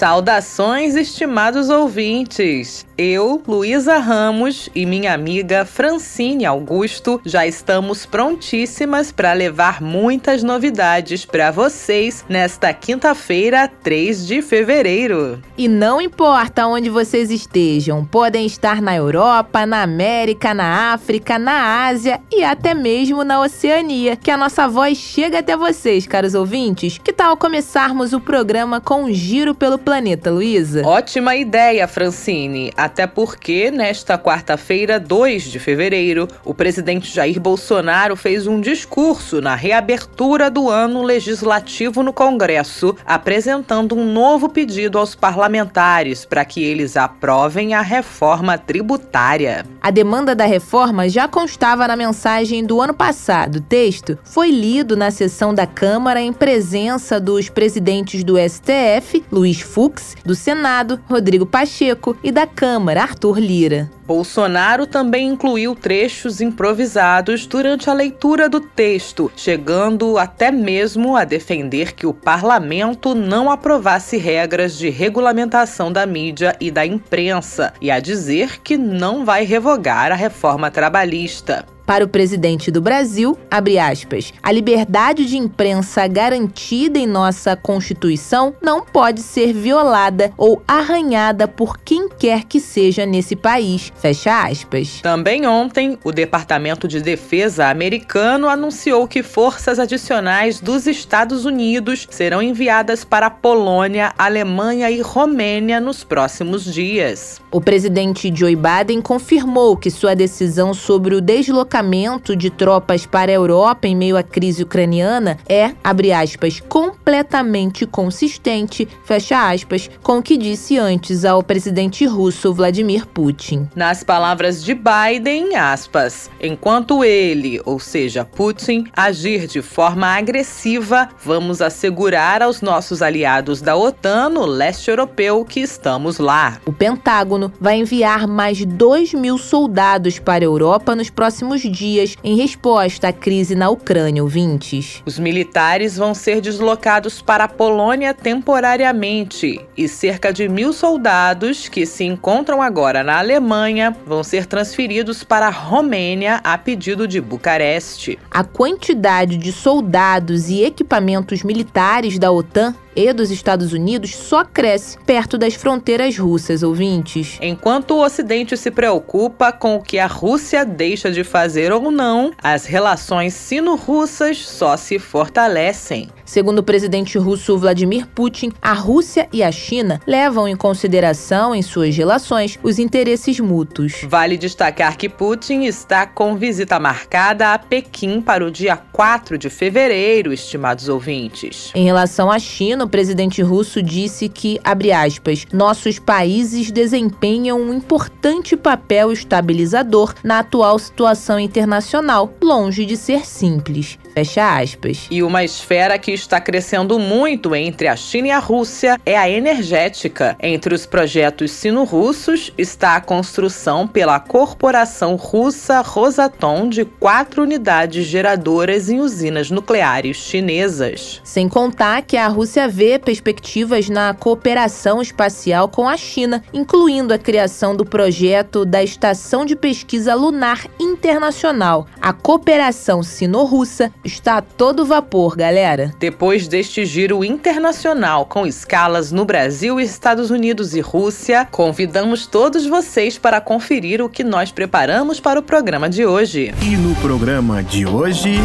Saudações, estimados ouvintes! Eu, Luísa Ramos e minha amiga Francine Augusto já estamos prontíssimas para levar muitas novidades para vocês nesta quinta-feira, 3 de fevereiro. E não importa onde vocês estejam, podem estar na Europa, na América, na África, na Ásia e até mesmo na Oceania, que a nossa voz chega até vocês, caros ouvintes. Que tal começarmos o programa com um giro pelo planeta, Luísa? Ótima ideia, Francine. Até porque, nesta quarta-feira, 2 de fevereiro, o presidente Jair Bolsonaro fez um discurso na reabertura do ano legislativo no Congresso, apresentando um novo pedido aos parlamentares para que eles aprovem a reforma tributária. A demanda da reforma já constava na mensagem do ano passado. O texto foi lido na sessão da Câmara em presença dos presidentes do STF, Luiz Fux, do Senado, Rodrigo Pacheco, e da Câmara. Câmara, Arthur Lira. Bolsonaro também incluiu trechos improvisados durante a leitura do texto, chegando até mesmo a defender que o parlamento não aprovasse regras de regulamentação da mídia e da imprensa e a dizer que não vai revogar a reforma trabalhista. Para o presidente do Brasil, abre aspas, a liberdade de imprensa garantida em nossa Constituição não pode ser violada ou arranhada por quem quer que seja nesse país, fecha aspas. Também ontem, o Departamento de Defesa americano anunciou que forças adicionais dos Estados Unidos serão enviadas para a Polônia, Alemanha e Romênia nos próximos dias. O presidente Joe Biden confirmou que sua decisão sobre o deslocamento deslocamento de tropas para a Europa em meio à crise ucraniana é, abre aspas, completamente consistente, fecha aspas, com o que disse antes ao presidente russo Vladimir Putin. Nas palavras de Biden, aspas, enquanto ele, ou seja, Putin, agir de forma agressiva, vamos assegurar aos nossos aliados da OTAN no leste europeu que estamos lá. O Pentágono vai enviar mais 2 mil soldados para a Europa nos próximos dias em resposta à crise na Ucrânia, ouvintes. Os militares vão ser deslocados para a Polônia temporariamente e cerca de mil soldados que se encontram agora na Alemanha vão ser transferidos para a Romênia a pedido de Bucareste. A quantidade de soldados e equipamentos militares da OTAN e dos Estados Unidos só cresce perto das fronteiras russas, ouvintes. Enquanto o Ocidente se preocupa com o que a Rússia deixa de fazer ou não, as relações sino-russas só se fortalecem. Segundo o presidente russo Vladimir Putin, a Rússia e a China levam em consideração em suas relações os interesses mútuos. Vale destacar que Putin está com visita marcada a Pequim para o dia 4 de fevereiro, estimados ouvintes. Em relação à China, o presidente russo disse que, abre aspas, nossos países desempenham um importante papel estabilizador na atual situação internacional, longe de ser simples. Fecha aspas. E uma esfera que está crescendo muito entre a China e a Rússia é a energética. Entre os projetos sino-russos está a construção pela corporação russa Rosatom de quatro unidades geradoras em usinas nucleares chinesas. Sem contar que a Rússia vê perspectivas na cooperação espacial com a China, incluindo a criação do projeto da Estação de Pesquisa Lunar Internacional. A cooperação sino-russa está a todo vapor, galera. Depois deste giro internacional com escalas no Brasil, Estados Unidos e Rússia, convidamos todos vocês para conferir o que nós preparamos para o programa de hoje. E no programa de hoje.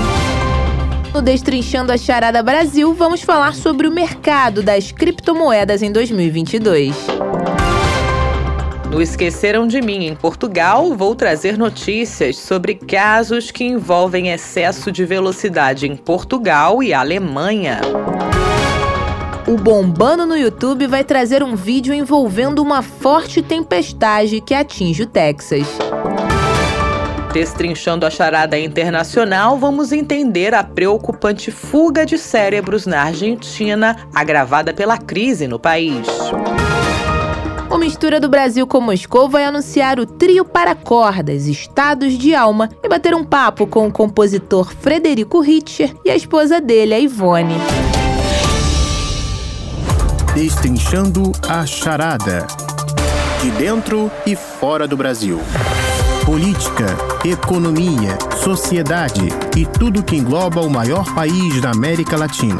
No Destrinchando a Charada Brasil, vamos falar sobre o mercado das criptomoedas em 2022. No Esqueceram de Mim em Portugal, vou trazer notícias sobre casos que envolvem excesso de velocidade em Portugal e Alemanha. O Bombando no YouTube vai trazer um vídeo envolvendo uma forte tempestade que atinge o Texas. Destrinchando a charada internacional, vamos entender a preocupante fuga de cérebros na Argentina, agravada pela crise no país. O Mistura do Brasil com Moscou vai anunciar o trio para cordas, Estados de Alma, e bater um papo com o compositor Frederico Ritcher e a esposa dele, a Ivone. Destrinchando a charada. De dentro e fora do Brasil. Política, economia, sociedade e tudo que engloba o maior país da América Latina.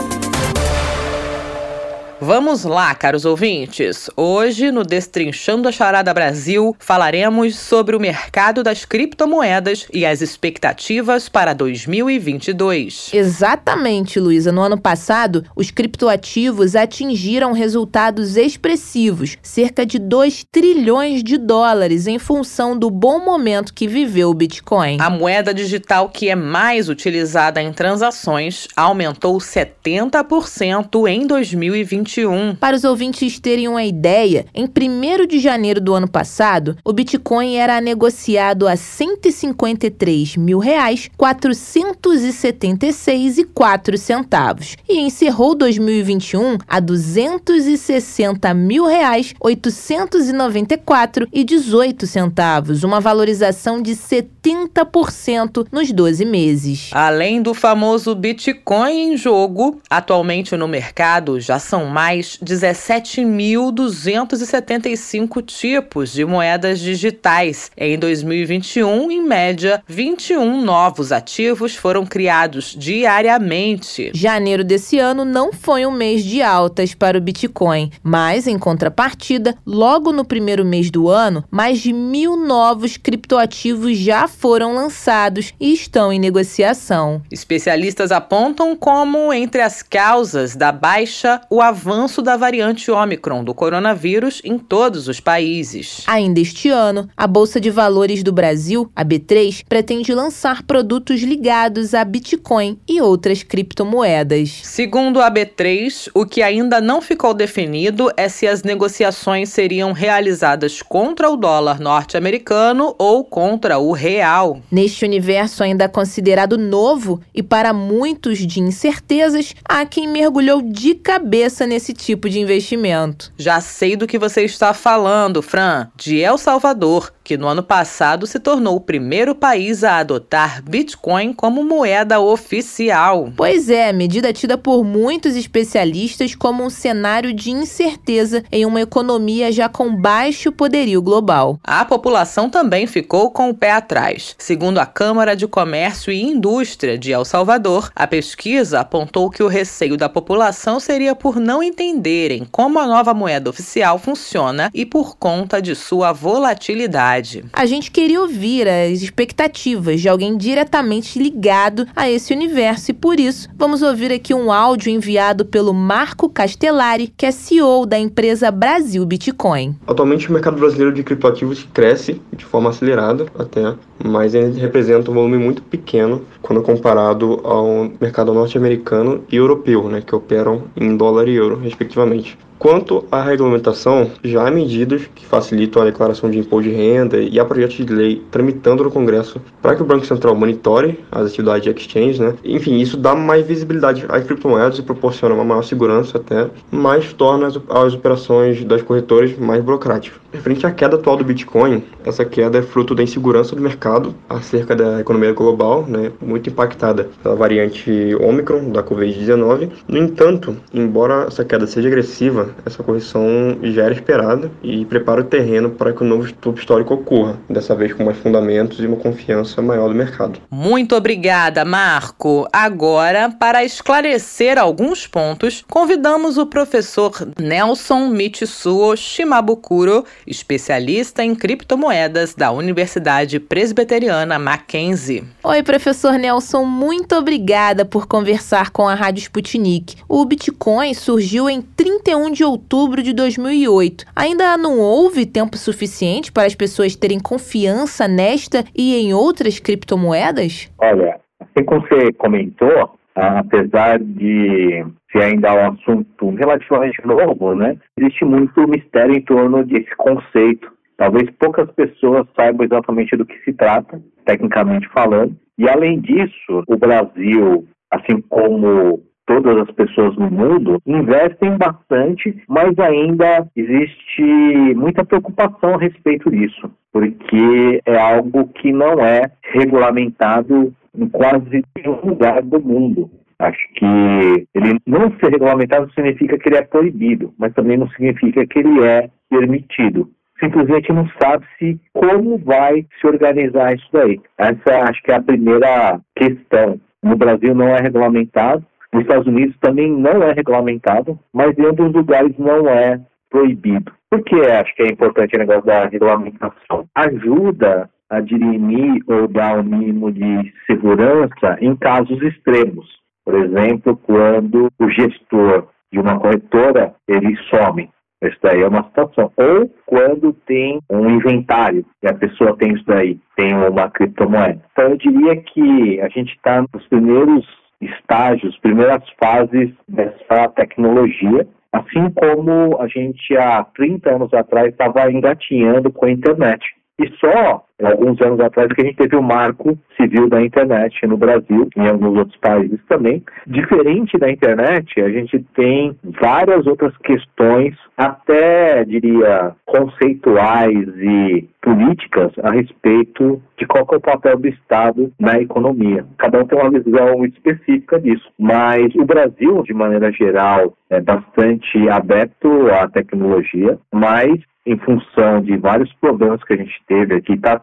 Vamos lá, caros ouvintes. Hoje, no Destrinchando a Charada Brasil, falaremos sobre o mercado das criptomoedas e as expectativas para 2022. Exatamente, Luísa. No ano passado, os criptoativos atingiram resultados expressivos, cerca de 2 trilhões de dólares, em função do bom momento que viveu o Bitcoin. A moeda digital que é mais utilizada em transações aumentou 70% em 2021 2021. Para os ouvintes terem uma ideia, em 1 de janeiro do ano passado, o Bitcoin era negociado a 153 mil reais, 476 e 4 centavos e encerrou 2021 a 260 mil reais, 894 e 18 centavos, uma valorização de 70% nos 12 meses. Além do famoso Bitcoin em jogo, atualmente no mercado já são mais mais 17.275 tipos de moedas digitais. Em 2021, em média, 21 novos ativos foram criados diariamente. Janeiro desse ano não foi um mês de altas para o Bitcoin, mas, em contrapartida, logo no primeiro mês do ano, mais de mil novos criptoativos já foram lançados e estão em negociação. Especialistas apontam como, entre as causas da baixa, o avanço avanço da variante Ômicron do coronavírus em todos os países. Ainda este ano, a Bolsa de Valores do Brasil, a B3, pretende lançar produtos ligados a Bitcoin e outras criptomoedas. Segundo a B3, o que ainda não ficou definido é se as negociações seriam realizadas contra o dólar norte-americano ou contra o real. Neste universo ainda considerado novo e para muitos de incertezas, há quem mergulhou de cabeça nesse esse tipo de investimento. Já sei do que você está falando, Fran, de El Salvador, que no ano passado se tornou o primeiro país a adotar Bitcoin como moeda oficial. Pois é, medida tida por muitos especialistas como um cenário de incerteza em uma economia já com baixo poderio global. A população também ficou com o pé atrás. Segundo a Câmara de Comércio e Indústria de El Salvador, a pesquisa apontou que o receio da população seria por não entenderem como a nova moeda oficial funciona e por conta de sua volatilidade. A gente queria ouvir as expectativas de alguém diretamente ligado a esse universo e por isso vamos ouvir aqui um áudio enviado pelo Marco Castellari, que é CEO da empresa Brasil Bitcoin. Atualmente o mercado brasileiro de criptoativos cresce de forma acelerada até, mas ele representa um volume muito pequeno quando comparado ao mercado norte-americano e europeu, né, que operam em dólar e euro respectivamente. Quanto à regulamentação, já há medidas que facilitam a declaração de imposto de renda e há projetos de lei tramitando no Congresso para que o Banco Central monitore as atividades de exchange, né? Enfim, isso dá mais visibilidade às criptomoedas e proporciona uma maior segurança até, mas torna as, as operações das corretoras mais burocráticas. Referente à queda atual do Bitcoin, essa queda é fruto da insegurança do mercado acerca da economia global, né, muito impactada pela variante Omicron da Covid-19. No entanto, embora essa queda seja agressiva, essa correção já era esperada e prepara o terreno para que o novo topo histórico ocorra, dessa vez com mais fundamentos e uma confiança maior do mercado. Muito obrigada, Marco. Agora, para esclarecer alguns pontos, convidamos o professor Nelson Mitsuo Shimabukuro, especialista em criptomoedas da Universidade Presbiteriana Mackenzie. Oi, professor Nelson, muito obrigada por conversar com a Rádio Sputnik. O Bitcoin surgiu em 31 de de outubro de 2008. Ainda não houve tempo suficiente para as pessoas terem confiança nesta e em outras criptomoedas? Olha, assim como você comentou, apesar de ser ainda um assunto relativamente novo, né, existe muito mistério em torno desse conceito. Talvez poucas pessoas saibam exatamente do que se trata, tecnicamente falando. E além disso, o Brasil, assim como todas as pessoas no mundo investem bastante, mas ainda existe muita preocupação a respeito disso, porque é algo que não é regulamentado em quase nenhum lugar do mundo. Acho que ele não ser regulamentado significa que ele é proibido, mas também não significa que ele é permitido. Simplesmente não sabe-se como vai se organizar isso daí. Essa acho que é a primeira questão. No Brasil não é regulamentado, nos Estados Unidos também não é regulamentado, mas em outros lugares não é proibido. Por que acho que é importante o negócio da regulamentação? Ajuda a dirimir ou dar um mínimo de segurança em casos extremos. Por exemplo, quando o gestor de uma corretora ele some. Isso daí é uma situação. Ou quando tem um inventário e a pessoa tem isso daí, tem uma criptomoeda. Então eu diria que a gente está nos primeiros estágios, primeiras fases dessa tecnologia, assim como a gente há 30 anos atrás estava engatinhando com a internet. E só alguns anos atrás que a gente teve o marco civil da internet no Brasil e em alguns outros países também. Diferente da internet, a gente tem várias outras questões, até diria conceituais e políticas a respeito de qual é o papel do Estado na economia. Cada um tem uma visão específica disso, mas o Brasil, de maneira geral, é bastante aberto à tecnologia, mas em função de vários problemas que a gente teve aqui, está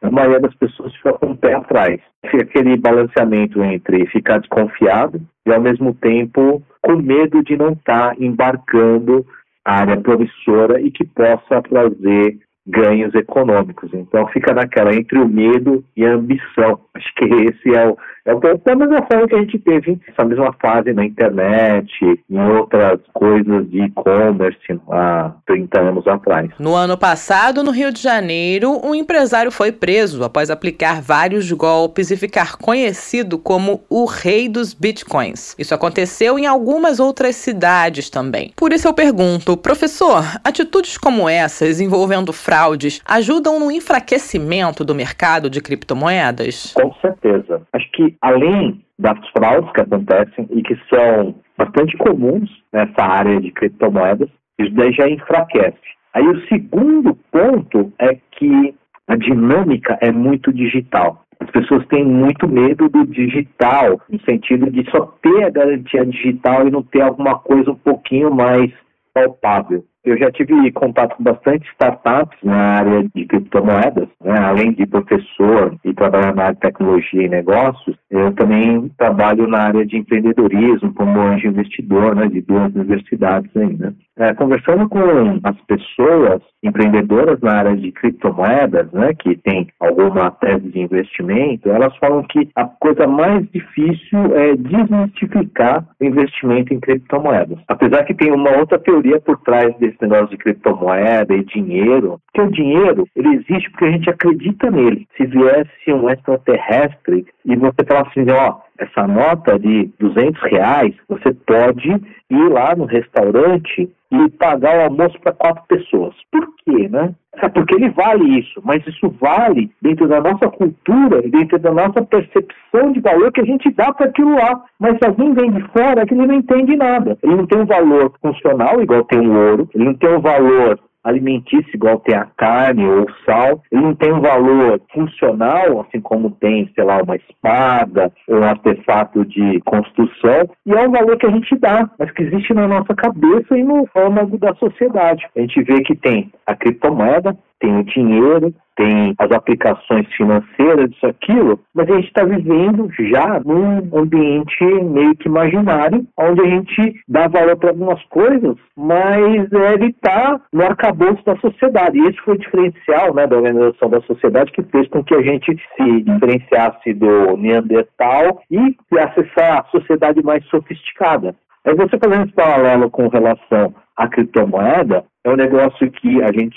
a maioria das pessoas fica com o pé atrás. Fica aquele balanceamento entre ficar desconfiado e, ao mesmo tempo, com medo de não estar tá embarcando a área promissora e que possa trazer ganhos econômicos. Então fica naquela entre o medo e a ambição. Acho que esse é o, é o da mesma forma que a gente teve essa mesma fase na internet, em outras coisas de e-commerce há 30 anos atrás. No ano passado, no Rio de Janeiro, um empresário foi preso após aplicar vários golpes e ficar conhecido como o rei dos bitcoins. Isso aconteceu em algumas outras cidades também. Por isso eu pergunto, professor, atitudes como essas envolvendo fraudes ajudam no enfraquecimento do mercado de criptomoedas? Com certeza. Acho que além das fraudes que acontecem e que são bastante comuns nessa área de criptomoedas, isso daí já enfraquece. Aí o segundo ponto é que a dinâmica é muito digital. As pessoas têm muito medo do digital, no sentido de só ter a garantia digital e não ter alguma coisa um pouquinho mais palpável. Eu já tive contato com bastante startups na área de criptomoedas, né? além de professor e trabalhar na área de tecnologia e negócios, eu também trabalho na área de empreendedorismo como anjo investidor né? de duas universidades ainda. É, conversando com as pessoas empreendedoras na área de criptomoedas, né, que tem alguma tese de investimento, elas falam que a coisa mais difícil é desmistificar o investimento em criptomoedas. Apesar que tem uma outra teoria por trás desse negócio de criptomoeda e dinheiro, que o dinheiro ele existe porque a gente acredita nele. Se viesse um extraterrestre e você falasse assim, ó, essa nota de 200 reais, você pode ir lá no restaurante e pagar o almoço para quatro pessoas. Por quê, né? É porque ele vale isso, mas isso vale dentro da nossa cultura e dentro da nossa percepção de valor que a gente dá para aquilo lá. Mas se alguém vem de fora, é que ele não entende nada. Ele não tem um valor funcional igual tem o ouro, ele não tem um valor alimentício igual tem a carne ou o sal, ele não tem um valor funcional, assim como tem, sei lá, uma espada ou um artefato de construção, e é um valor que a gente dá, mas que existe na nossa cabeça e no âmago da sociedade. A gente vê que tem a criptomoeda, tem o dinheiro, tem as aplicações financeiras, isso, aquilo, mas a gente está vivendo já num ambiente meio que imaginário, onde a gente dá valor para algumas coisas, mas ele está no arcabouço da sociedade. E esse foi o diferencial né, da organização da sociedade que fez com que a gente se diferenciasse do Neandertal e acessar a sociedade mais sofisticada. Aí você fazendo esse paralelo com relação à criptomoeda, é um negócio que a gente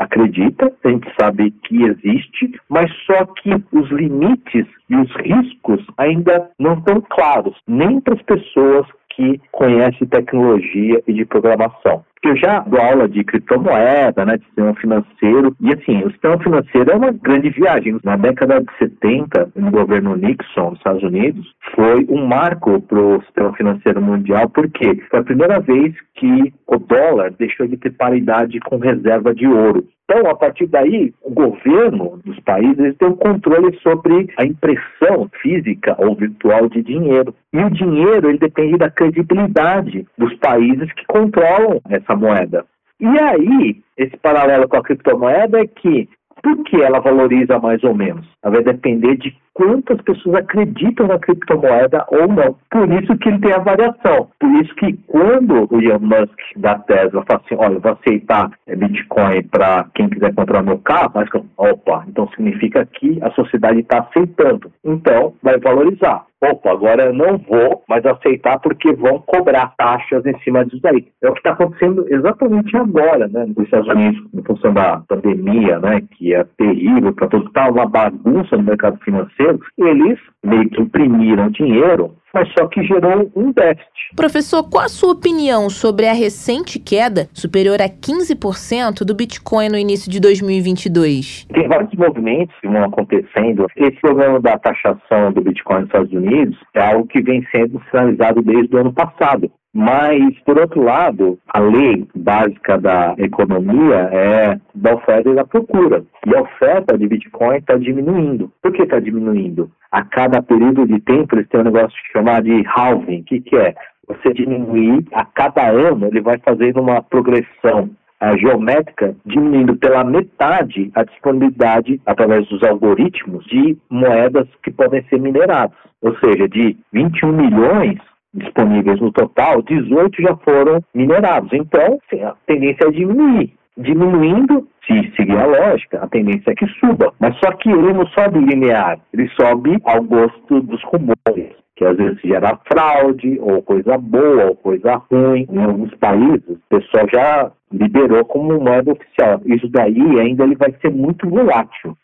acredita, a gente sabe que existe, mas só que os limites e os riscos ainda não estão claros, nem para as pessoas que conhece tecnologia e de programação. Eu já dou aula de criptomoeda, né, de sistema financeiro, e assim, o sistema financeiro é uma grande viagem. Na década de 70, no governo Nixon, nos Estados Unidos, foi um marco para o sistema financeiro mundial, porque foi a primeira vez que o dólar deixou de ter paridade com reserva de ouro. Então, a partir daí, o governo dos países tem um controle sobre a impressão física ou virtual de dinheiro. E o dinheiro ele depende da credibilidade dos países que controlam essa moeda. E aí, esse paralelo com a criptomoeda é que por que ela valoriza mais ou menos? Ela vai depender de quantas pessoas acreditam na criptomoeda ou não. Por isso que ele tem a variação. Por isso que quando o Elon Musk da Tesla fala assim, olha, eu vou aceitar é, Bitcoin para quem quiser comprar meu carro, mas opa, então significa que a sociedade está aceitando. Então vai valorizar. Opa, agora eu não vou mais aceitar porque vão cobrar taxas em cima disso aí. É o que está acontecendo exatamente agora, né, nos Estados Unidos, em função da pandemia, né, que é terrível para todos, está uma bagunça no mercado financeiro eles meio que imprimiram dinheiro, mas só que gerou um déficit. Professor, qual a sua opinião sobre a recente queda, superior a 15% do Bitcoin no início de 2022? Tem vários movimentos que vão acontecendo. Esse problema da taxação do Bitcoin nos Estados Unidos é algo que vem sendo sinalizado desde o ano passado. Mas, por outro lado, a lei básica da economia é da oferta e da procura. E a oferta de Bitcoin está diminuindo. Por que está diminuindo? A cada período de tempo eles têm um negócio chamado de halving. Que, que é? Você diminuir, a cada ano ele vai fazendo uma progressão a geométrica, diminuindo pela metade a disponibilidade, através dos algoritmos, de moedas que podem ser mineradas. Ou seja, de 21 milhões disponíveis no total, 18 já foram minerados. Então, a tendência é diminuir. Diminuindo, se seguir a lógica, a tendência é que suba. Mas só que ele não sobe linear, ele sobe ao gosto dos rumores que às vezes gera fraude, ou coisa boa, ou coisa ruim. Em alguns países, o pessoal já liberou como moeda oficial. Isso daí ainda ele vai ser muito volátil.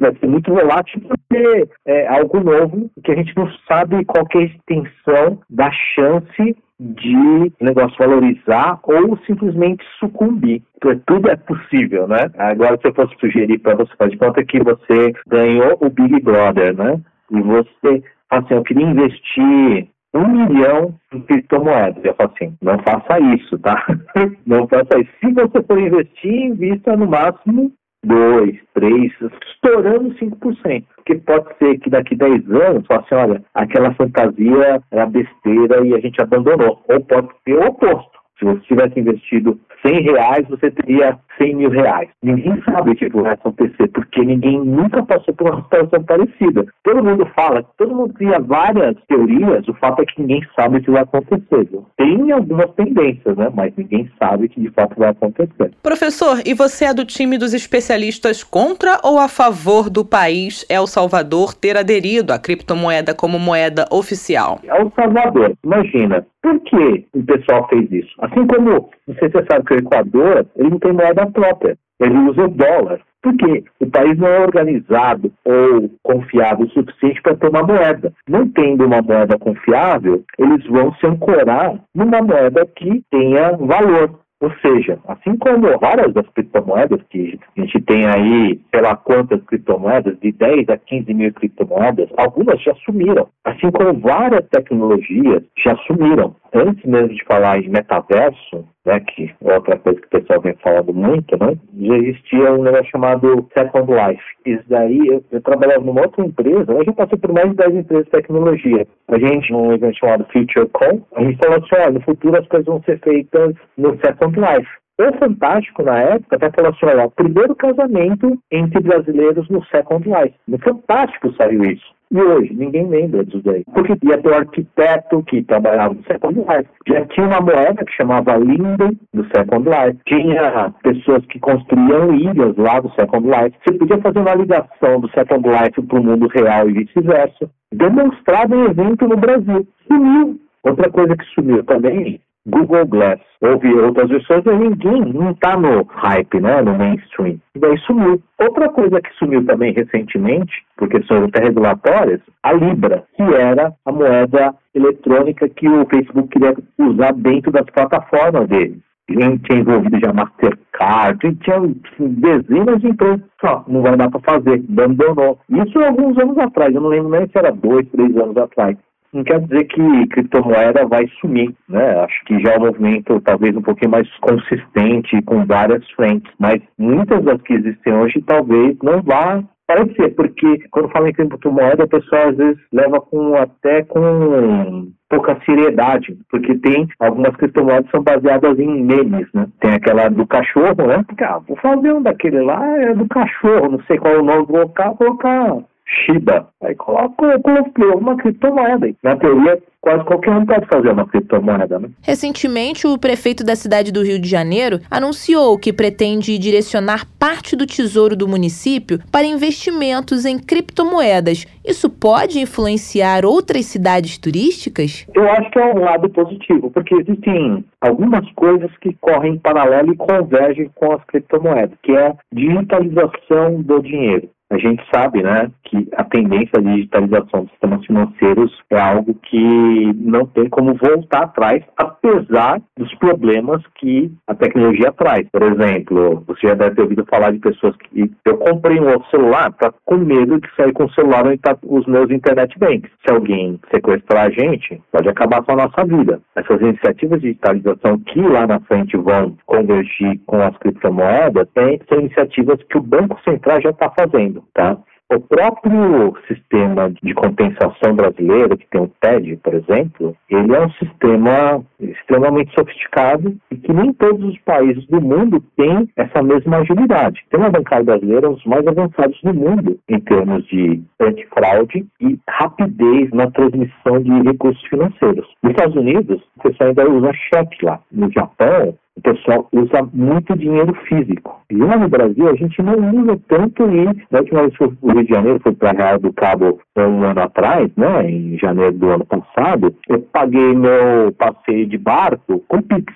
Vai ser muito volátil porque é algo novo que a gente não sabe qual é a extensão da chance de negócio valorizar ou simplesmente sucumbir. Então, tudo é possível, né? Agora, se eu fosse sugerir para você, faz de conta que você ganhou o Big Brother, né? E você assim, eu queria investir um milhão em criptomoedas. Eu falo assim, não faça isso, tá? não faça isso. Se você for investir, invista no máximo 2, 3, estourando 5%. Porque pode ser que daqui 10 anos, fale assim, olha, aquela fantasia era besteira e a gente abandonou. Ou pode ser o oposto. Se você tivesse investido 100 reais, você teria 100 mil reais. Ninguém sabe o que vai acontecer, porque ninguém nunca passou por uma situação parecida. Todo mundo fala, todo mundo cria várias teorias, o fato é que ninguém sabe o que vai acontecer. Tem algumas tendências, né? mas ninguém sabe o que de fato vai acontecer. Professor, e você é do time dos especialistas contra ou a favor do país El Salvador ter aderido à criptomoeda como moeda oficial? El Salvador, imagina, por que o pessoal fez isso? Assim como, não sei se você sabe que o Equador, ele não tem moeda própria, ele usa o dólar. Por quê? O país não é organizado ou confiável o suficiente para ter uma moeda. Não tendo uma moeda confiável, eles vão se ancorar numa moeda que tenha valor. Ou seja, assim como várias das criptomoedas, que a gente tem aí, lá quantas criptomoedas, de 10 a 15 mil criptomoedas, algumas já sumiram. Assim como várias tecnologias já sumiram. Antes mesmo de falar em metaverso, né, que é outra coisa que o pessoal vem falando muito, né, já existia um negócio chamado Second Life. Isso daí, eu, eu trabalhava numa outra empresa, eu já passei por mais de 10 empresas de tecnologia. A gente, num evento chamado FutureCon, a gente falou assim, olha, no futuro as coisas vão ser feitas no Second Life. O Fantástico, na época, até assim, olha, o primeiro casamento entre brasileiros no Second Life. Fantástico saiu isso. E hoje, ninguém lembra disso daí. Porque ia ter o arquiteto que trabalhava no Second Life. Já tinha uma moeda que chamava Linden do Second Life. Tinha pessoas que construíam ilhas lá do Second Life. Você podia fazer uma ligação do Second Life para o mundo real e vice-versa. Demonstrado em evento no Brasil. Sumiu. Outra coisa que sumiu também Google Glass. Houve outras versões e ninguém não está no hype, né, no mainstream. E daí sumiu. Outra coisa que sumiu também recentemente, por questões até regulatórias, a Libra, que era a moeda eletrônica que o Facebook queria usar dentro das plataformas dele. Gente tinha envolvido já Mastercard, tinha dezenas de empresas, só, não vai dar para fazer, abandonou. Isso alguns anos atrás, eu não lembro nem se era dois, três anos atrás não quer dizer que criptomoeda vai sumir, né? Acho que já é um movimento talvez um pouquinho mais consistente, com várias frentes, mas muitas das que existem hoje talvez não vá parecer, porque quando fala em criptomoeda, a pessoa às vezes leva com até com pouca seriedade, porque tem algumas criptomoedas que são baseadas em memes, né? Tem aquela do cachorro, né? Ah, vou fazer um daquele lá, é do cachorro, não sei qual é o nome, vou colocar, colocar Shiba. Aí coloca, coloca uma criptomoeda. Na teoria, quase qualquer um pode fazer uma criptomoeda, né? Recentemente, o prefeito da cidade do Rio de Janeiro anunciou que pretende direcionar parte do tesouro do município para investimentos em criptomoedas. Isso pode influenciar outras cidades turísticas? Eu acho que é um lado positivo, porque existem algumas coisas que correm em paralelo e convergem com as criptomoedas, que é a digitalização do dinheiro. A gente sabe, né, que a tendência de digitalização dos sistemas financeiros é algo que não tem como voltar atrás, apesar dos problemas que a tecnologia traz. Por exemplo, você já deve ter ouvido falar de pessoas que eu comprei um outro celular para com medo de sair com o celular onde está os meus internet banks. Se alguém sequestrar a gente, pode acabar com a nossa vida. Essas iniciativas de digitalização que lá na frente vão convergir com as criptomoedas, são iniciativas que o Banco Central já está fazendo tá? O próprio sistema de compensação brasileiro, que tem o TED, por exemplo, ele é um sistema extremamente sofisticado e que nem todos os países do mundo têm essa mesma agilidade. Tem uma bancada brasileira um dos mais avançados do mundo em termos de antifraude e rapidez na transmissão de recursos financeiros. Nos Estados Unidos, o pessoal ainda usa cheque lá. No Japão, o pessoal usa muito dinheiro físico. E lá no Brasil a gente não usa tanto e na última vez que fui Rio de Janeiro, fui para Real do Cabo um ano atrás, né, em janeiro do ano passado, eu paguei meu passeio de barco com Pix.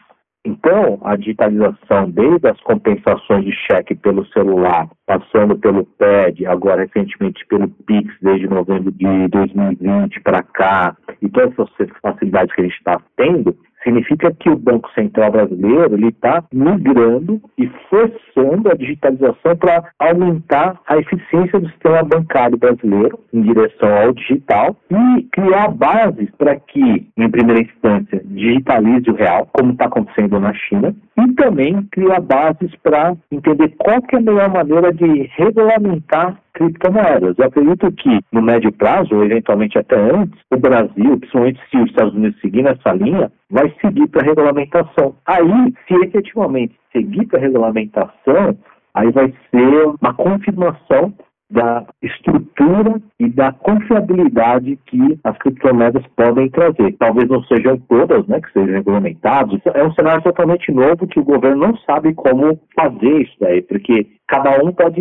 Então, a digitalização, desde as compensações de cheque pelo celular, passando pelo PED, agora recentemente pelo PIX, desde novembro de 2020 para cá, e todas essas facilidades que a gente está tendo, significa que o Banco Central brasileiro ele está migrando e forçando a digitalização para aumentar a eficiência do sistema bancário brasileiro em direção ao digital e criar bases para que, em primeira instância, digitalize o real, como está acontecendo na China, e também criar bases para entender qual é a melhor maneira de regulamentar criptomoedas. Eu acredito que, no médio prazo, ou eventualmente até antes, o Brasil, principalmente se os Estados Unidos seguir nessa linha, vai seguir para a regulamentação. Aí, se efetivamente seguir para a regulamentação, aí vai ser uma confirmação da estrutura e da confiabilidade que as criptomoedas podem trazer. Talvez não sejam todas, né, que sejam regulamentadas. É um cenário totalmente novo que o governo não sabe como fazer isso daí, porque cada um pode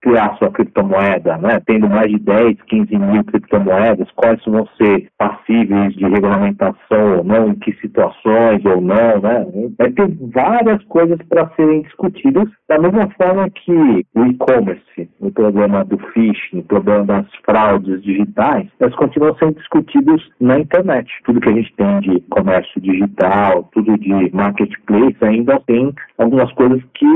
criar sua criptomoeda, né? Tendo mais de 10, 15 mil criptomoedas, quais vão ser passíveis de regulamentação ou não, em que situações ou não, né? Vai ter várias coisas para serem discutidas, da mesma forma que o e-commerce, o problema do phishing, o problema das fraudes digitais, elas continuam sendo discutidos na internet. Tudo que a gente tem de comércio digital, tudo de marketplace, ainda tem algumas coisas que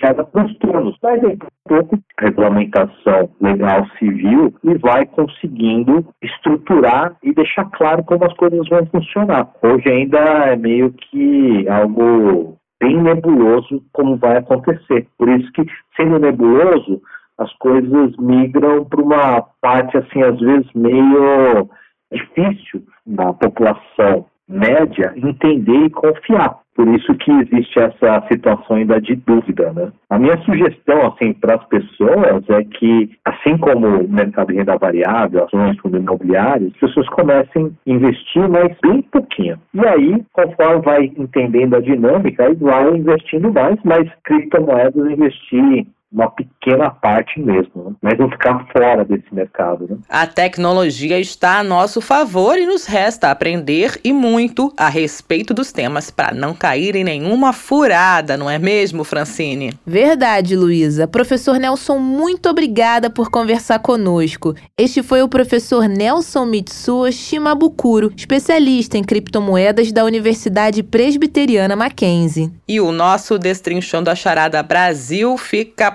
gera transtornos. Mas daqui a pouco, regulamentação legal civil e vai conseguindo estruturar e deixar claro como as coisas vão funcionar. Hoje ainda é meio que algo bem nebuloso como vai acontecer. Por isso que, sendo nebuloso, as coisas migram para uma parte, assim, às vezes meio difícil da população média entender e confiar. Por isso que existe essa situação ainda de dúvida, né? A minha sugestão, assim, para as pessoas é que, assim como o mercado de renda variável, ações, fundos imobiliários, as pessoas comecem a investir, mas bem pouquinho. E aí, conforme vai entendendo a dinâmica, aí vai investindo mais, mas criptomoedas investir uma pequena parte mesmo, né? mas não ficar fora desse mercado. Né? A tecnologia está a nosso favor e nos resta aprender e muito a respeito dos temas para não cair em nenhuma furada, não é mesmo, Francine? Verdade, Luísa. Professor Nelson, muito obrigada por conversar conosco. Este foi o professor Nelson Mitsuo Shimabukuro, especialista em criptomoedas da Universidade Presbiteriana Mackenzie. E o nosso Destrinchando a Charada Brasil fica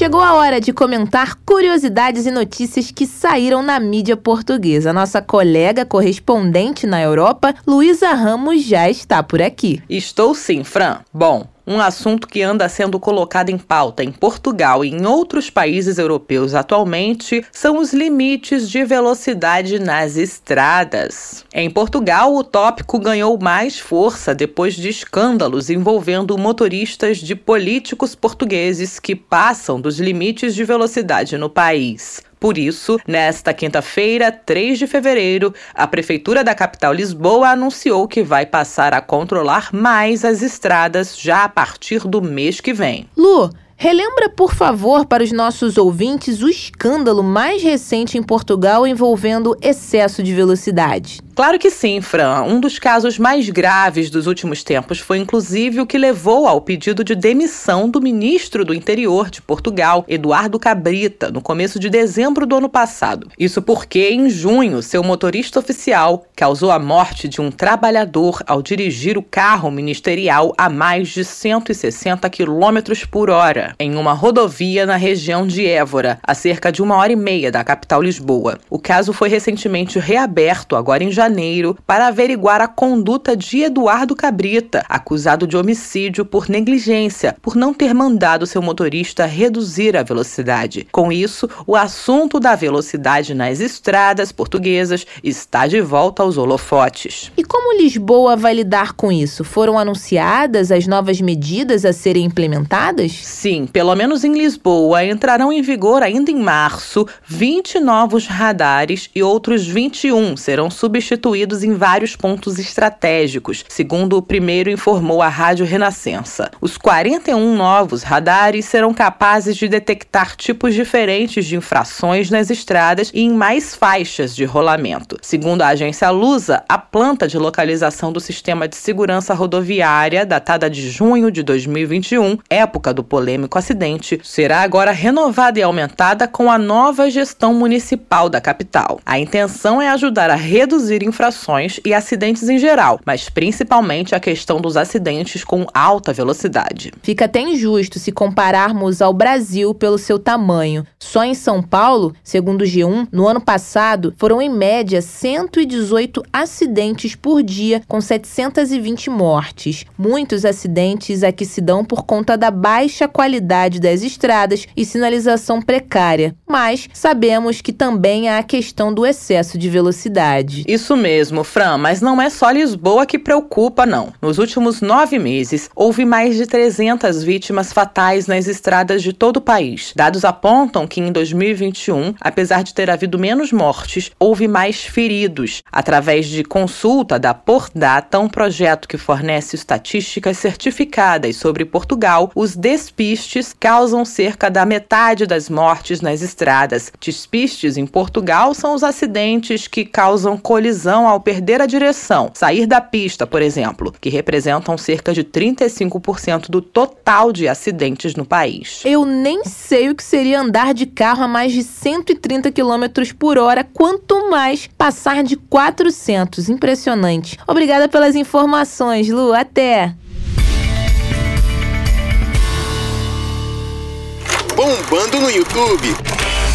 Chegou a hora de comentar curiosidades e notícias que saíram na mídia portuguesa. Nossa colega correspondente na Europa, Luísa Ramos, já está por aqui. Estou sim, Fran. Bom, um assunto que anda sendo colocado em pauta em Portugal e em outros países europeus atualmente são os limites de velocidade nas estradas. Em Portugal, o tópico ganhou mais força depois de escândalos envolvendo motoristas de políticos portugueses que passam dos limites de velocidade no país. Por isso, nesta quinta-feira, 3 de fevereiro, a Prefeitura da capital Lisboa anunciou que vai passar a controlar mais as estradas já a partir do mês que vem. Lu, Relembra, por favor, para os nossos ouvintes o escândalo mais recente em Portugal envolvendo excesso de velocidade. Claro que sim, Fran. Um dos casos mais graves dos últimos tempos foi inclusive o que levou ao pedido de demissão do ministro do Interior de Portugal, Eduardo Cabrita, no começo de dezembro do ano passado. Isso porque, em junho, seu motorista oficial causou a morte de um trabalhador ao dirigir o carro ministerial a mais de 160 km por hora em uma rodovia na região de Évora, a cerca de uma hora e meia da capital Lisboa. O caso foi recentemente reaberto, agora em janeiro, para averiguar a conduta de Eduardo Cabrita, acusado de homicídio por negligência, por não ter mandado seu motorista reduzir a velocidade. Com isso, o assunto da velocidade nas estradas portuguesas está de volta aos holofotes. E como Lisboa vai lidar com isso? Foram anunciadas as novas medidas a serem implementadas? Sim, pelo menos em Lisboa, entrarão em vigor ainda em março 20 novos radares e outros 21 serão substituídos em vários pontos estratégicos, segundo o primeiro informou a Rádio Renascença. Os 41 novos radares serão capazes de detectar tipos diferentes de infrações nas estradas e em mais faixas de rolamento. Segundo a agência Lusa, a planta de localização do sistema de segurança rodoviária, datada de junho de 2021, época do polêmico acidente, será agora renovada e aumentada com a nova gestão municipal da capital. A intenção é ajudar a reduzir infrações e acidentes em geral, mas principalmente a questão dos acidentes com alta velocidade. Fica até injusto se compararmos ao Brasil pelo seu tamanho. Só em São Paulo, segundo o G1, no ano passado foram em média 118 acidentes por dia, com 720 mortes. Muitos acidentes aqui se dão por conta da baixa qualidade das estradas e sinalização precária. Mas sabemos que também há a questão do excesso de velocidade. Isso mesmo, Fran, mas não é só Lisboa que preocupa, não. Nos últimos nove meses, houve mais de 300 vítimas fatais nas estradas de todo o país. Dados apontam que em 2021, apesar de ter havido menos mortes, houve mais feridos. Através de consulta da Pordata, um projeto que fornece estatísticas certificadas sobre Portugal, os despistes causam cerca da metade das mortes nas estradas. Despistes em Portugal são os acidentes que causam colisão ao perder a direção, sair da pista, por exemplo, que representam cerca de 35% do total de acidentes no país. Eu nem sei o que seria andar de carro a mais de 130 km por hora, quanto mais passar de 400. Impressionante. Obrigada pelas informações, Lu. Até! Bombando no YouTube.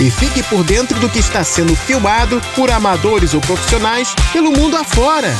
E fique por dentro do que está sendo filmado por amadores ou profissionais pelo mundo afora.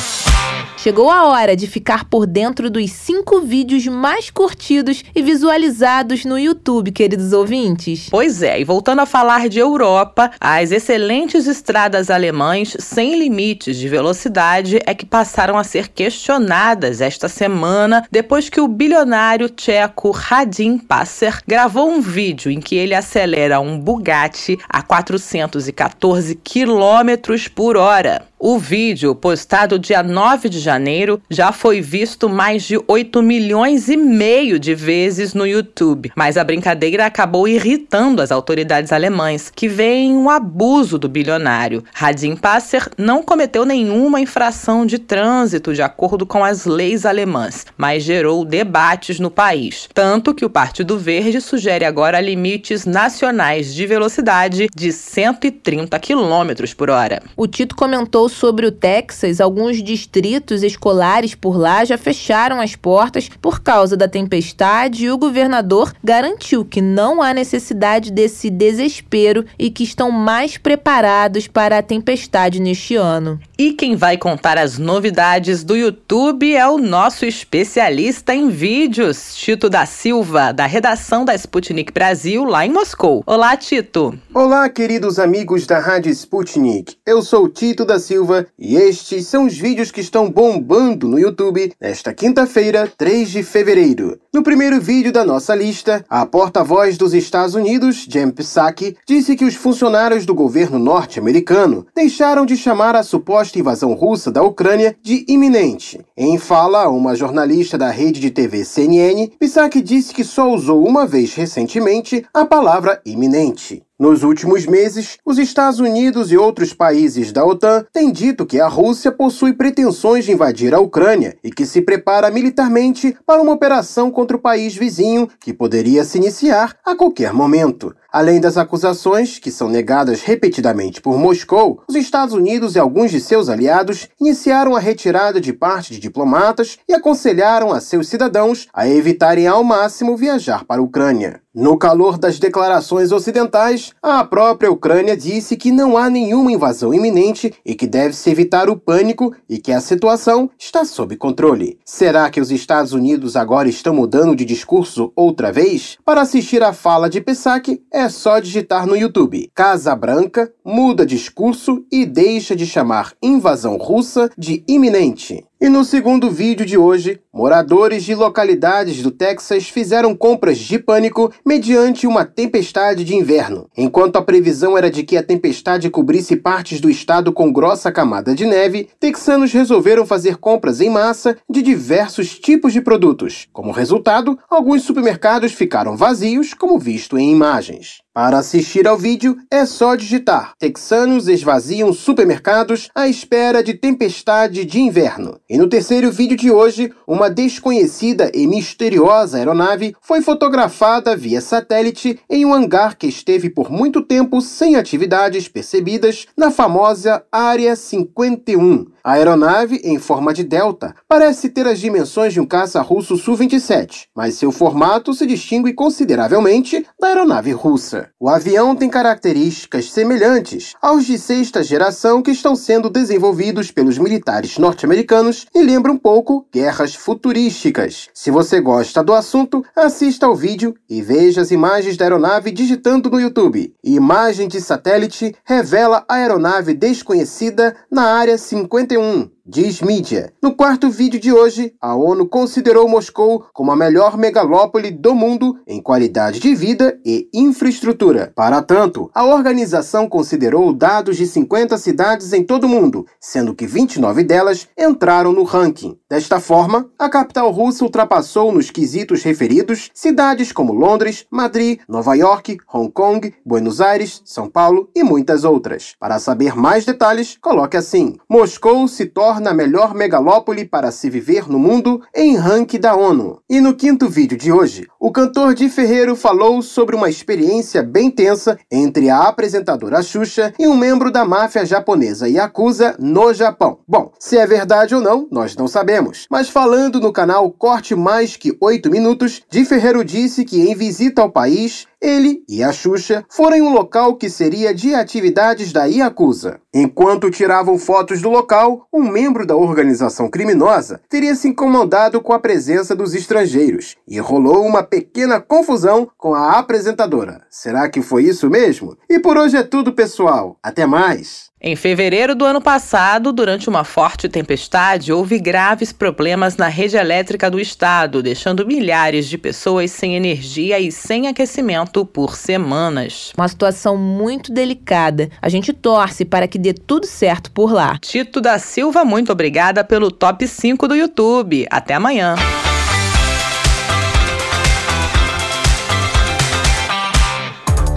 Chegou a hora de ficar por dentro dos cinco vídeos mais curtidos e visualizados no YouTube, queridos ouvintes. Pois é, e voltando a falar de Europa, as excelentes estradas alemãs sem limites de velocidade é que passaram a ser questionadas esta semana depois que o bilionário tcheco Radim Passer gravou um vídeo em que ele acelera um Bugatti a 414 km por hora. O vídeo, postado dia 9 de janeiro, já foi visto mais de 8 milhões e meio de vezes no YouTube. Mas a brincadeira acabou irritando as autoridades alemãs, que veem um abuso do bilionário. Radim Passer não cometeu nenhuma infração de trânsito de acordo com as leis alemãs, mas gerou debates no país. Tanto que o Partido Verde sugere agora limites nacionais de velocidade de 130 km por hora. O Tito comentou sobre o Texas, alguns distritos escolares por lá já fecharam as portas por causa da tempestade e o governador garantiu que não há necessidade desse desespero e que estão mais preparados para a tempestade neste ano. E quem vai contar as novidades do YouTube é o nosso especialista em vídeos, Tito da Silva, da redação da Sputnik Brasil, lá em Moscou. Olá, Tito. Olá, queridos amigos da Rádio Sputnik. Eu sou Tito da Silva e estes são os vídeos que estão bombando no YouTube nesta quinta-feira, 3 de fevereiro. No primeiro vídeo da nossa lista, a porta-voz dos Estados Unidos, Jen Psaki, disse que os funcionários do governo norte-americano deixaram de chamar a suposta invasão russa da Ucrânia de iminente. Em fala a uma jornalista da rede de TV CNN, Psaki disse que só usou uma vez recentemente a palavra iminente. Nos últimos meses, os Estados Unidos e outros países da OTAN têm dito que a Rússia possui pretensões de invadir a Ucrânia e que se prepara militarmente para uma operação contra o país vizinho que poderia se iniciar a qualquer momento. Além das acusações, que são negadas repetidamente por Moscou, os Estados Unidos e alguns de seus aliados iniciaram a retirada de parte de diplomatas e aconselharam a seus cidadãos a evitarem ao máximo viajar para a Ucrânia. No calor das declarações ocidentais, a própria Ucrânia disse que não há nenhuma invasão iminente e que deve-se evitar o pânico e que a situação está sob controle. Será que os Estados Unidos agora estão mudando de discurso outra vez? Para assistir à fala de Pesach, é só digitar no YouTube Casa Branca, muda discurso e deixa de chamar invasão russa de iminente. E no segundo vídeo de hoje, moradores de localidades do Texas fizeram compras de pânico mediante uma tempestade de inverno. Enquanto a previsão era de que a tempestade cobrisse partes do estado com grossa camada de neve, texanos resolveram fazer compras em massa de diversos tipos de produtos. Como resultado, alguns supermercados ficaram vazios, como visto em imagens. Para assistir ao vídeo, é só digitar Texanos esvaziam supermercados à espera de tempestade de inverno. E no terceiro vídeo de hoje, uma desconhecida e misteriosa aeronave foi fotografada via satélite em um hangar que esteve por muito tempo sem atividades percebidas na famosa Área 51. A aeronave, em forma de delta, parece ter as dimensões de um caça russo Su-27, mas seu formato se distingue consideravelmente da aeronave russa. O avião tem características semelhantes aos de sexta geração que estão sendo desenvolvidos pelos militares norte-americanos e lembra um pouco guerras futurísticas. Se você gosta do assunto, assista ao vídeo e veja as imagens da aeronave digitando no YouTube. Imagem de satélite revela a aeronave desconhecida na área 51 1, diz mídia. No quarto vídeo de hoje, a ONU considerou Moscou como a melhor megalópole do mundo em qualidade de vida e infraestrutura. Para tanto, a organização considerou dados de 50 cidades em todo o mundo, sendo que 29 delas entraram no ranking. Desta forma, a capital russa ultrapassou nos quesitos referidos cidades como Londres, Madrid, Nova York, Hong Kong, Buenos Aires, São Paulo e muitas outras. Para saber mais detalhes, coloque assim: Moscou se torna torna a melhor megalópole para se viver no mundo em ranking da ONU. E no quinto vídeo de hoje, o cantor Di Ferreiro falou sobre uma experiência bem tensa entre a apresentadora Xuxa e um membro da máfia japonesa Yakuza no Japão. Bom, se é verdade ou não, nós não sabemos. Mas falando no canal Corte Mais Que 8 Minutos, Di Ferreiro disse que em visita ao país, ele e a Xuxa foram em um local que seria de atividades da Yakuza. Enquanto tiravam fotos do local, um membro da organização criminosa teria se incomodado com a presença dos estrangeiros e rolou uma pequena confusão com a apresentadora. Será que foi isso mesmo? E por hoje é tudo, pessoal. Até mais! Em fevereiro do ano passado, durante uma forte tempestade, houve graves problemas na rede elétrica do estado, deixando milhares de pessoas sem energia e sem aquecimento por semanas. Uma situação muito delicada. A gente torce para que dê tudo certo por lá. Tito da Silva, muito obrigada pelo top 5 do YouTube. Até amanhã.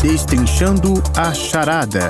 Destrinchando a charada.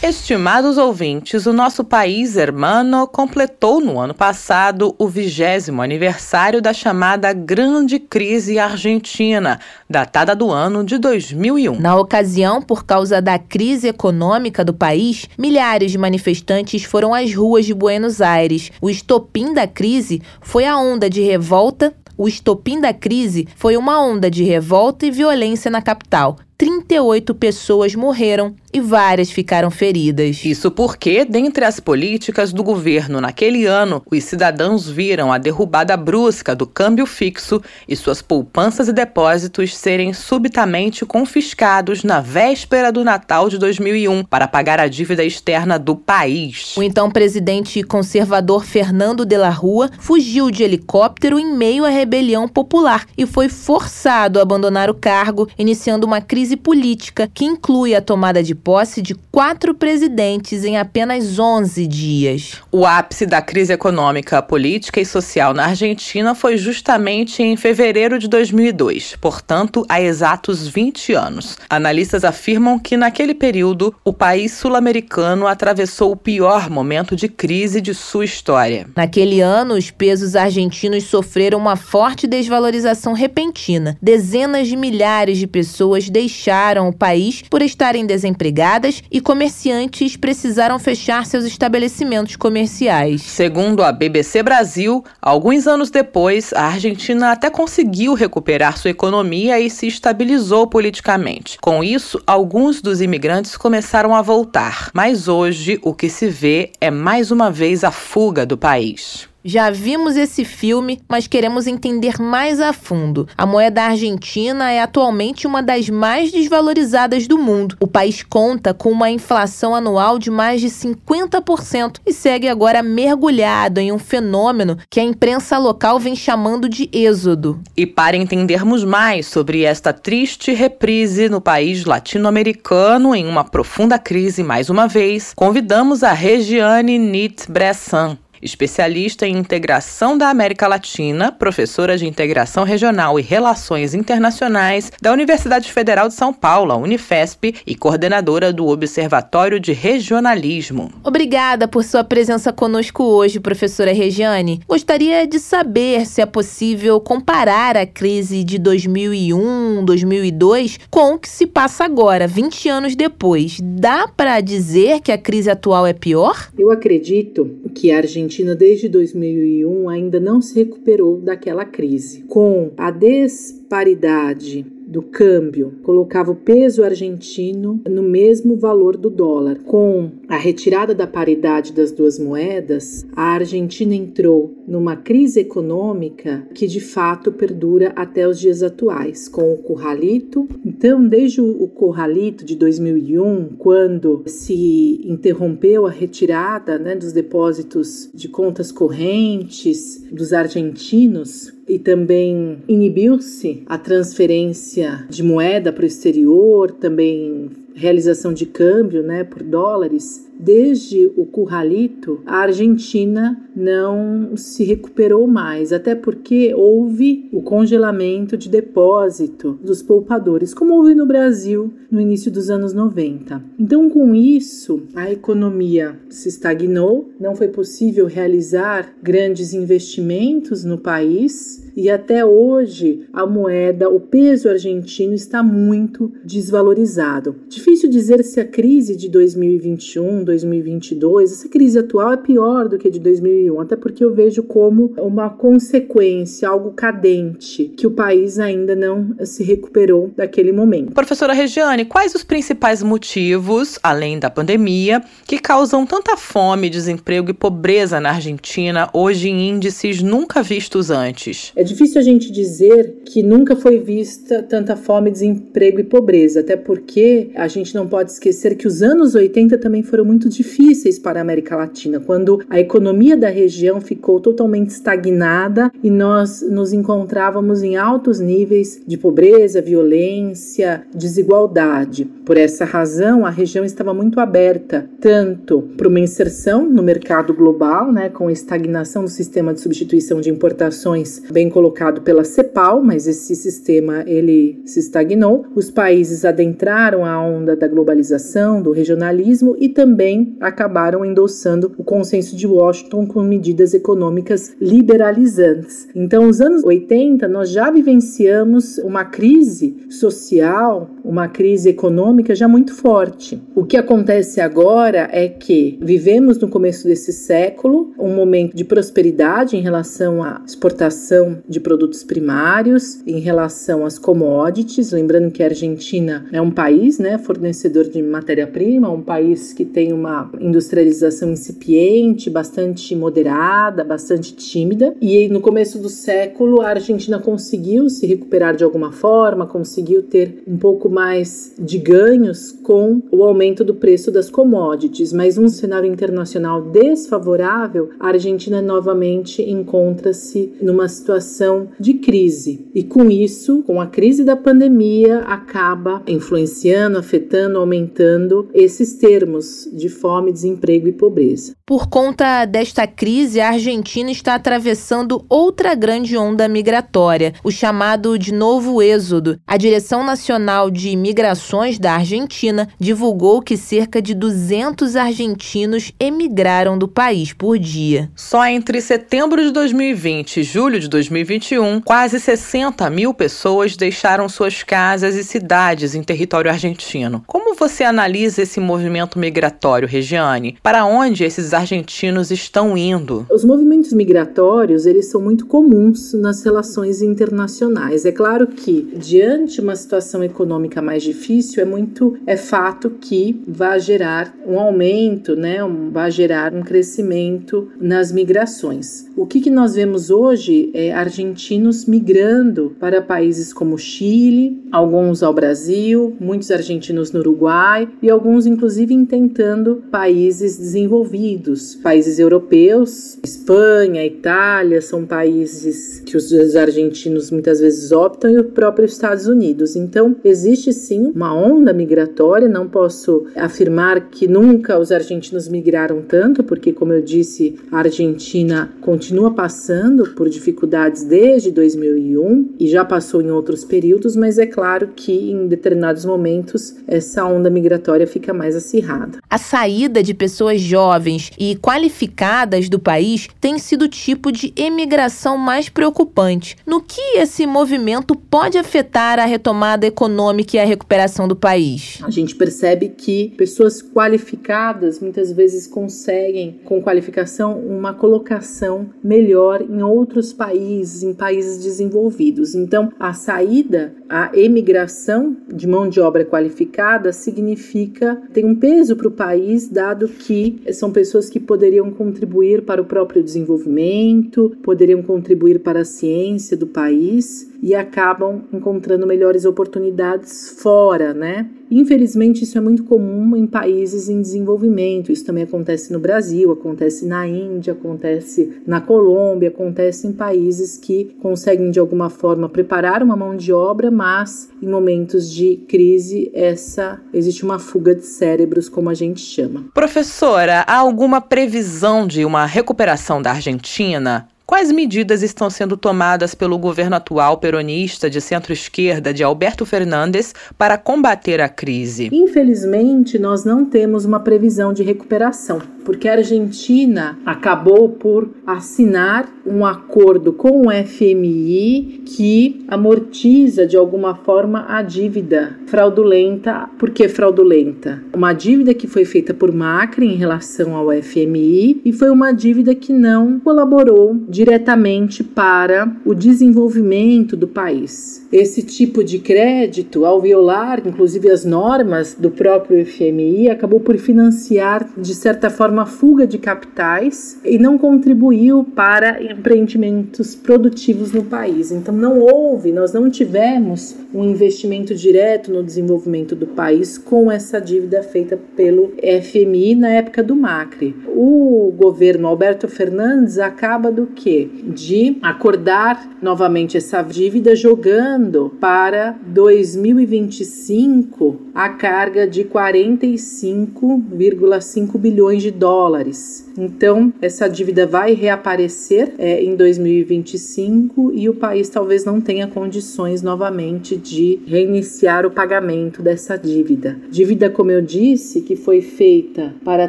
Estimados ouvintes, o nosso país hermano completou no ano passado o vigésimo aniversário da chamada Grande Crise Argentina, datada do ano de 2001. Na ocasião, por causa da crise econômica do país, milhares de manifestantes foram às ruas de Buenos Aires. O estopim da crise foi a onda de revolta o estopim da crise foi uma onda de revolta e violência na capital. 38 pessoas morreram e várias ficaram feridas. Isso porque, dentre as políticas do governo naquele ano, os cidadãos viram a derrubada brusca do câmbio fixo e suas poupanças e depósitos serem subitamente confiscados na véspera do Natal de 2001 para pagar a dívida externa do país. O então presidente conservador Fernando de la Rua fugiu de helicóptero em meio à rebelião popular e foi forçado a abandonar o cargo, iniciando uma crise crise política que inclui a tomada de posse de quatro presidentes em apenas 11 dias. O ápice da crise econômica, política e social na Argentina foi justamente em fevereiro de 2002, portanto, há exatos 20 anos. Analistas afirmam que naquele período o país sul-americano atravessou o pior momento de crise de sua história. Naquele ano, os pesos argentinos sofreram uma forte desvalorização repentina. Dezenas de milhares de pessoas deixaram deixaram o país por estarem desempregadas e comerciantes precisaram fechar seus estabelecimentos comerciais. Segundo a BBC Brasil, alguns anos depois, a Argentina até conseguiu recuperar sua economia e se estabilizou politicamente. Com isso, alguns dos imigrantes começaram a voltar, mas hoje o que se vê é mais uma vez a fuga do país. Já vimos esse filme, mas queremos entender mais a fundo. A moeda argentina é atualmente uma das mais desvalorizadas do mundo. O país conta com uma inflação anual de mais de 50% e segue agora mergulhado em um fenômeno que a imprensa local vem chamando de êxodo. E para entendermos mais sobre esta triste reprise no país latino-americano em uma profunda crise mais uma vez, convidamos a Regiane Nit Bressan, especialista em integração da América Latina, professora de integração regional e relações internacionais da Universidade Federal de São Paulo, Unifesp, e coordenadora do Observatório de Regionalismo. Obrigada por sua presença conosco hoje, professora Regiane. Gostaria de saber se é possível comparar a crise de 2001, 2002 com o que se passa agora, 20 anos depois. Dá para dizer que a crise atual é pior? Eu acredito que a Argentina Argentina, desde 2001, ainda não se recuperou daquela crise. Com a disparidade do câmbio colocava o peso argentino no mesmo valor do dólar. Com a retirada da paridade das duas moedas, a Argentina entrou numa crise econômica que de fato perdura até os dias atuais, com o Corralito. Então, desde o Corralito de 2001, quando se interrompeu a retirada né, dos depósitos de contas correntes dos argentinos, e também inibiu-se a transferência de moeda para o exterior, também realização de câmbio, né, por dólares, desde o Curralito, a Argentina não se recuperou mais, até porque houve o congelamento de depósito dos poupadores, como houve no Brasil no início dos anos 90. Então, com isso, a economia se estagnou, não foi possível realizar grandes investimentos no país e até hoje a moeda, o peso argentino está muito desvalorizado. Difícil dizer se a crise de 2021, 2022, essa crise atual é pior do que a de 2001, até porque eu vejo como uma consequência, algo cadente, que o país ainda não se recuperou daquele momento. Professora Regiane, quais os principais motivos, além da pandemia, que causam tanta fome, desemprego e pobreza na Argentina hoje em índices nunca vistos antes? É difícil a gente dizer que nunca foi vista tanta fome, desemprego e pobreza, até porque a gente não pode esquecer que os anos 80 também foram muito difíceis para a América Latina, quando a economia da região ficou totalmente estagnada e nós nos encontrávamos em altos níveis de pobreza, violência, desigualdade. Por essa razão, a região estava muito aberta tanto para uma inserção no mercado global, né, com a estagnação do sistema de substituição de importações, bem colocado pela CEPAL, mas esse sistema ele se estagnou. Os países adentraram a onda da globalização, do regionalismo e também acabaram endossando o consenso de Washington com medidas econômicas liberalizantes. Então, nos anos 80, nós já vivenciamos uma crise social, uma crise econômica já muito forte. O que acontece agora é que vivemos no começo desse século um momento de prosperidade em relação à exportação de produtos primários, em relação às commodities, lembrando que a Argentina é um país, né, fornecedor de matéria-prima, um país que tem uma industrialização incipiente, bastante moderada, bastante tímida, e no começo do século a Argentina conseguiu se recuperar de alguma forma, conseguiu ter um pouco mais de ganhos com o aumento do preço das commodities, mas um cenário internacional desfavorável, a Argentina novamente encontra-se numa situação de crise. E com isso, com a crise da pandemia, acaba influenciando, afetando, aumentando esses termos de fome, desemprego e pobreza. Por conta desta crise, a Argentina está atravessando outra grande onda migratória, o chamado de novo êxodo. A Direção Nacional de Migrações da Argentina divulgou que cerca de 200 argentinos emigraram do país por dia. Só entre setembro de 2020 e julho de 2020, 2021, quase 60 mil pessoas deixaram suas casas e cidades em território argentino. Como você analisa esse movimento migratório, Regiane? Para onde esses argentinos estão indo? Os movimentos migratórios, eles são muito comuns nas relações internacionais. É claro que, diante uma situação econômica mais difícil, é muito é fato que vai gerar um aumento, né, vai gerar um crescimento nas migrações. O que, que nós vemos hoje é argentinos migrando para países como Chile, alguns ao Brasil, muitos argentinos no Uruguai e alguns, inclusive, tentando países desenvolvidos, países europeus, Espanha, Itália, são países que os argentinos muitas vezes optam e o próprio Estados Unidos. Então, existe sim uma onda migratória, não posso afirmar que nunca os argentinos migraram tanto, porque, como eu disse, a Argentina continua passando por dificuldades desde 2001 e já passou em outros períodos, mas é claro que em determinados momentos essa onda migratória fica mais acirrada. A saída de pessoas jovens e qualificadas do país tem sido o tipo de emigração mais preocupante. No que esse movimento pode afetar a retomada econômica e a recuperação do país? A gente percebe que pessoas qualificadas muitas vezes conseguem, com qualificação, uma colocação melhor em outros países em países desenvolvidos. Então, a saída, a emigração de mão de obra qualificada significa tem um peso para o país, dado que são pessoas que poderiam contribuir para o próprio desenvolvimento, poderiam contribuir para a ciência do país e acabam encontrando melhores oportunidades fora, né? Infelizmente, isso é muito comum em países em desenvolvimento. Isso também acontece no Brasil, acontece na Índia, acontece na Colômbia, acontece em países que conseguem de alguma forma preparar uma mão de obra, mas em momentos de crise essa existe uma fuga de cérebros, como a gente chama. Professora, há alguma previsão de uma recuperação da Argentina? Quais medidas estão sendo tomadas pelo governo atual peronista de centro-esquerda de Alberto Fernandes para combater a crise? Infelizmente, nós não temos uma previsão de recuperação, porque a Argentina acabou por assinar um acordo com o FMI que amortiza de alguma forma a dívida fraudulenta. Por que fraudulenta? Uma dívida que foi feita por Macri em relação ao FMI e foi uma dívida que não colaborou diretamente para o desenvolvimento do país. Esse tipo de crédito, ao violar inclusive as normas do próprio FMI, acabou por financiar de certa forma a fuga de capitais e não contribuiu para empreendimentos produtivos no país. Então não houve, nós não tivemos um investimento direto no desenvolvimento do país com essa dívida feita pelo FMI na época do Macri. O governo Alberto Fernandes acaba do que de acordar novamente essa dívida jogando para 2025 a carga de 45,5 bilhões de dólares. Então, essa dívida vai reaparecer é, em 2025 e o país talvez não tenha condições novamente de reiniciar o pagamento dessa dívida. Dívida, como eu disse, que foi feita para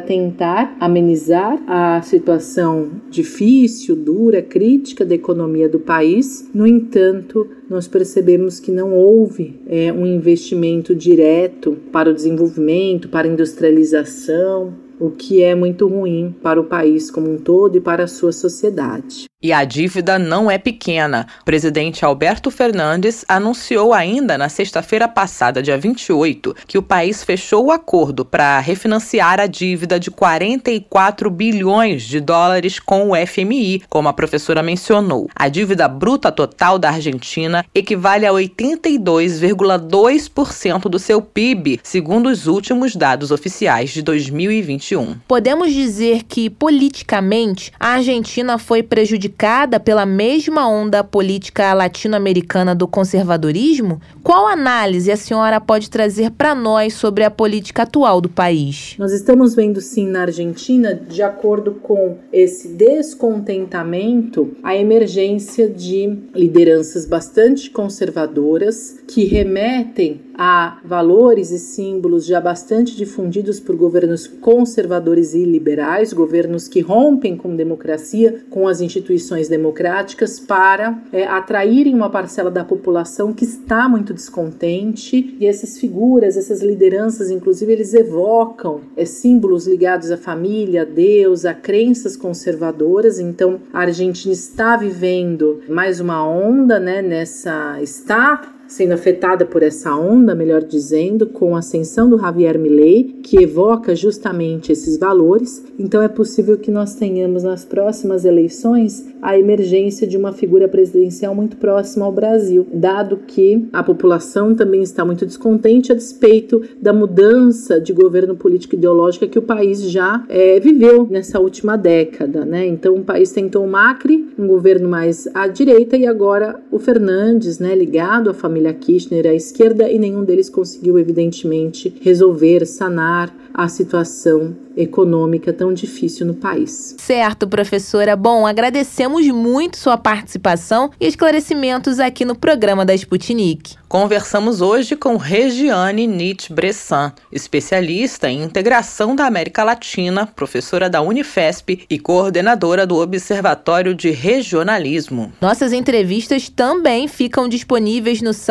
tentar amenizar a situação difícil, dura, crítica da economia do país. No entanto, nós percebemos que não houve é, um investimento direto para o desenvolvimento, para a industrialização, o que é muito ruim para o país como um todo e para a sua sociedade. E a dívida não é pequena. O presidente Alberto Fernandes anunciou ainda na sexta-feira passada, dia 28, que o país fechou o acordo para refinanciar a dívida de 44 bilhões de dólares com o FMI, como a professora mencionou. A dívida bruta total da Argentina equivale a 82,2% do seu PIB, segundo os últimos dados oficiais de 2021. Podemos dizer que, politicamente, a Argentina foi prejudicada prejudicada pela mesma onda política latino-americana do conservadorismo? Qual análise a senhora pode trazer para nós sobre a política atual do país? Nós estamos vendo sim na Argentina, de acordo com esse descontentamento, a emergência de lideranças bastante conservadoras que remetem a valores e símbolos já bastante difundidos por governos conservadores e liberais, governos que rompem com democracia, com as instituições democráticas, para é, atraírem uma parcela da população que está muito descontente. E essas figuras, essas lideranças, inclusive, eles evocam é, símbolos ligados à família, a Deus, a crenças conservadoras. Então, a Argentina está vivendo mais uma onda, né? Nessa está sendo afetada por essa onda, melhor dizendo, com a ascensão do Javier Milei, que evoca justamente esses valores. Então é possível que nós tenhamos nas próximas eleições a emergência de uma figura presidencial muito próxima ao Brasil, dado que a população também está muito descontente a despeito da mudança de governo político ideológica que o país já é, viveu nessa última década, né? Então o país tentou o Macri, um governo mais à direita, e agora o Fernandes, né, ligado à família família Kirchner à esquerda e nenhum deles conseguiu, evidentemente, resolver, sanar a situação econômica tão difícil no país. Certo, professora. Bom, agradecemos muito sua participação e esclarecimentos aqui no programa da Sputnik. Conversamos hoje com Regiane Nietzsche Bressan, especialista em integração da América Latina, professora da Unifesp e coordenadora do Observatório de Regionalismo. Nossas entrevistas também ficam disponíveis no site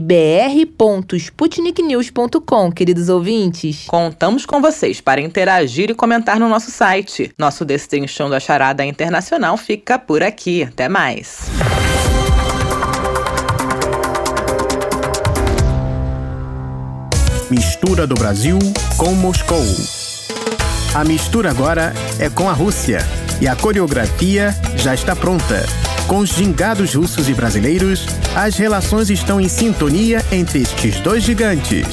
br.sputniknews.com, queridos ouvintes. Contamos com vocês para interagir e comentar no nosso site. Nosso Destrinchão da Charada Internacional fica por aqui. Até mais. Mistura do Brasil com Moscou. A mistura agora é com a Rússia e a coreografia já está pronta Com os gingados russos e brasileiros, as relações estão em sintonia entre estes dois gigantes.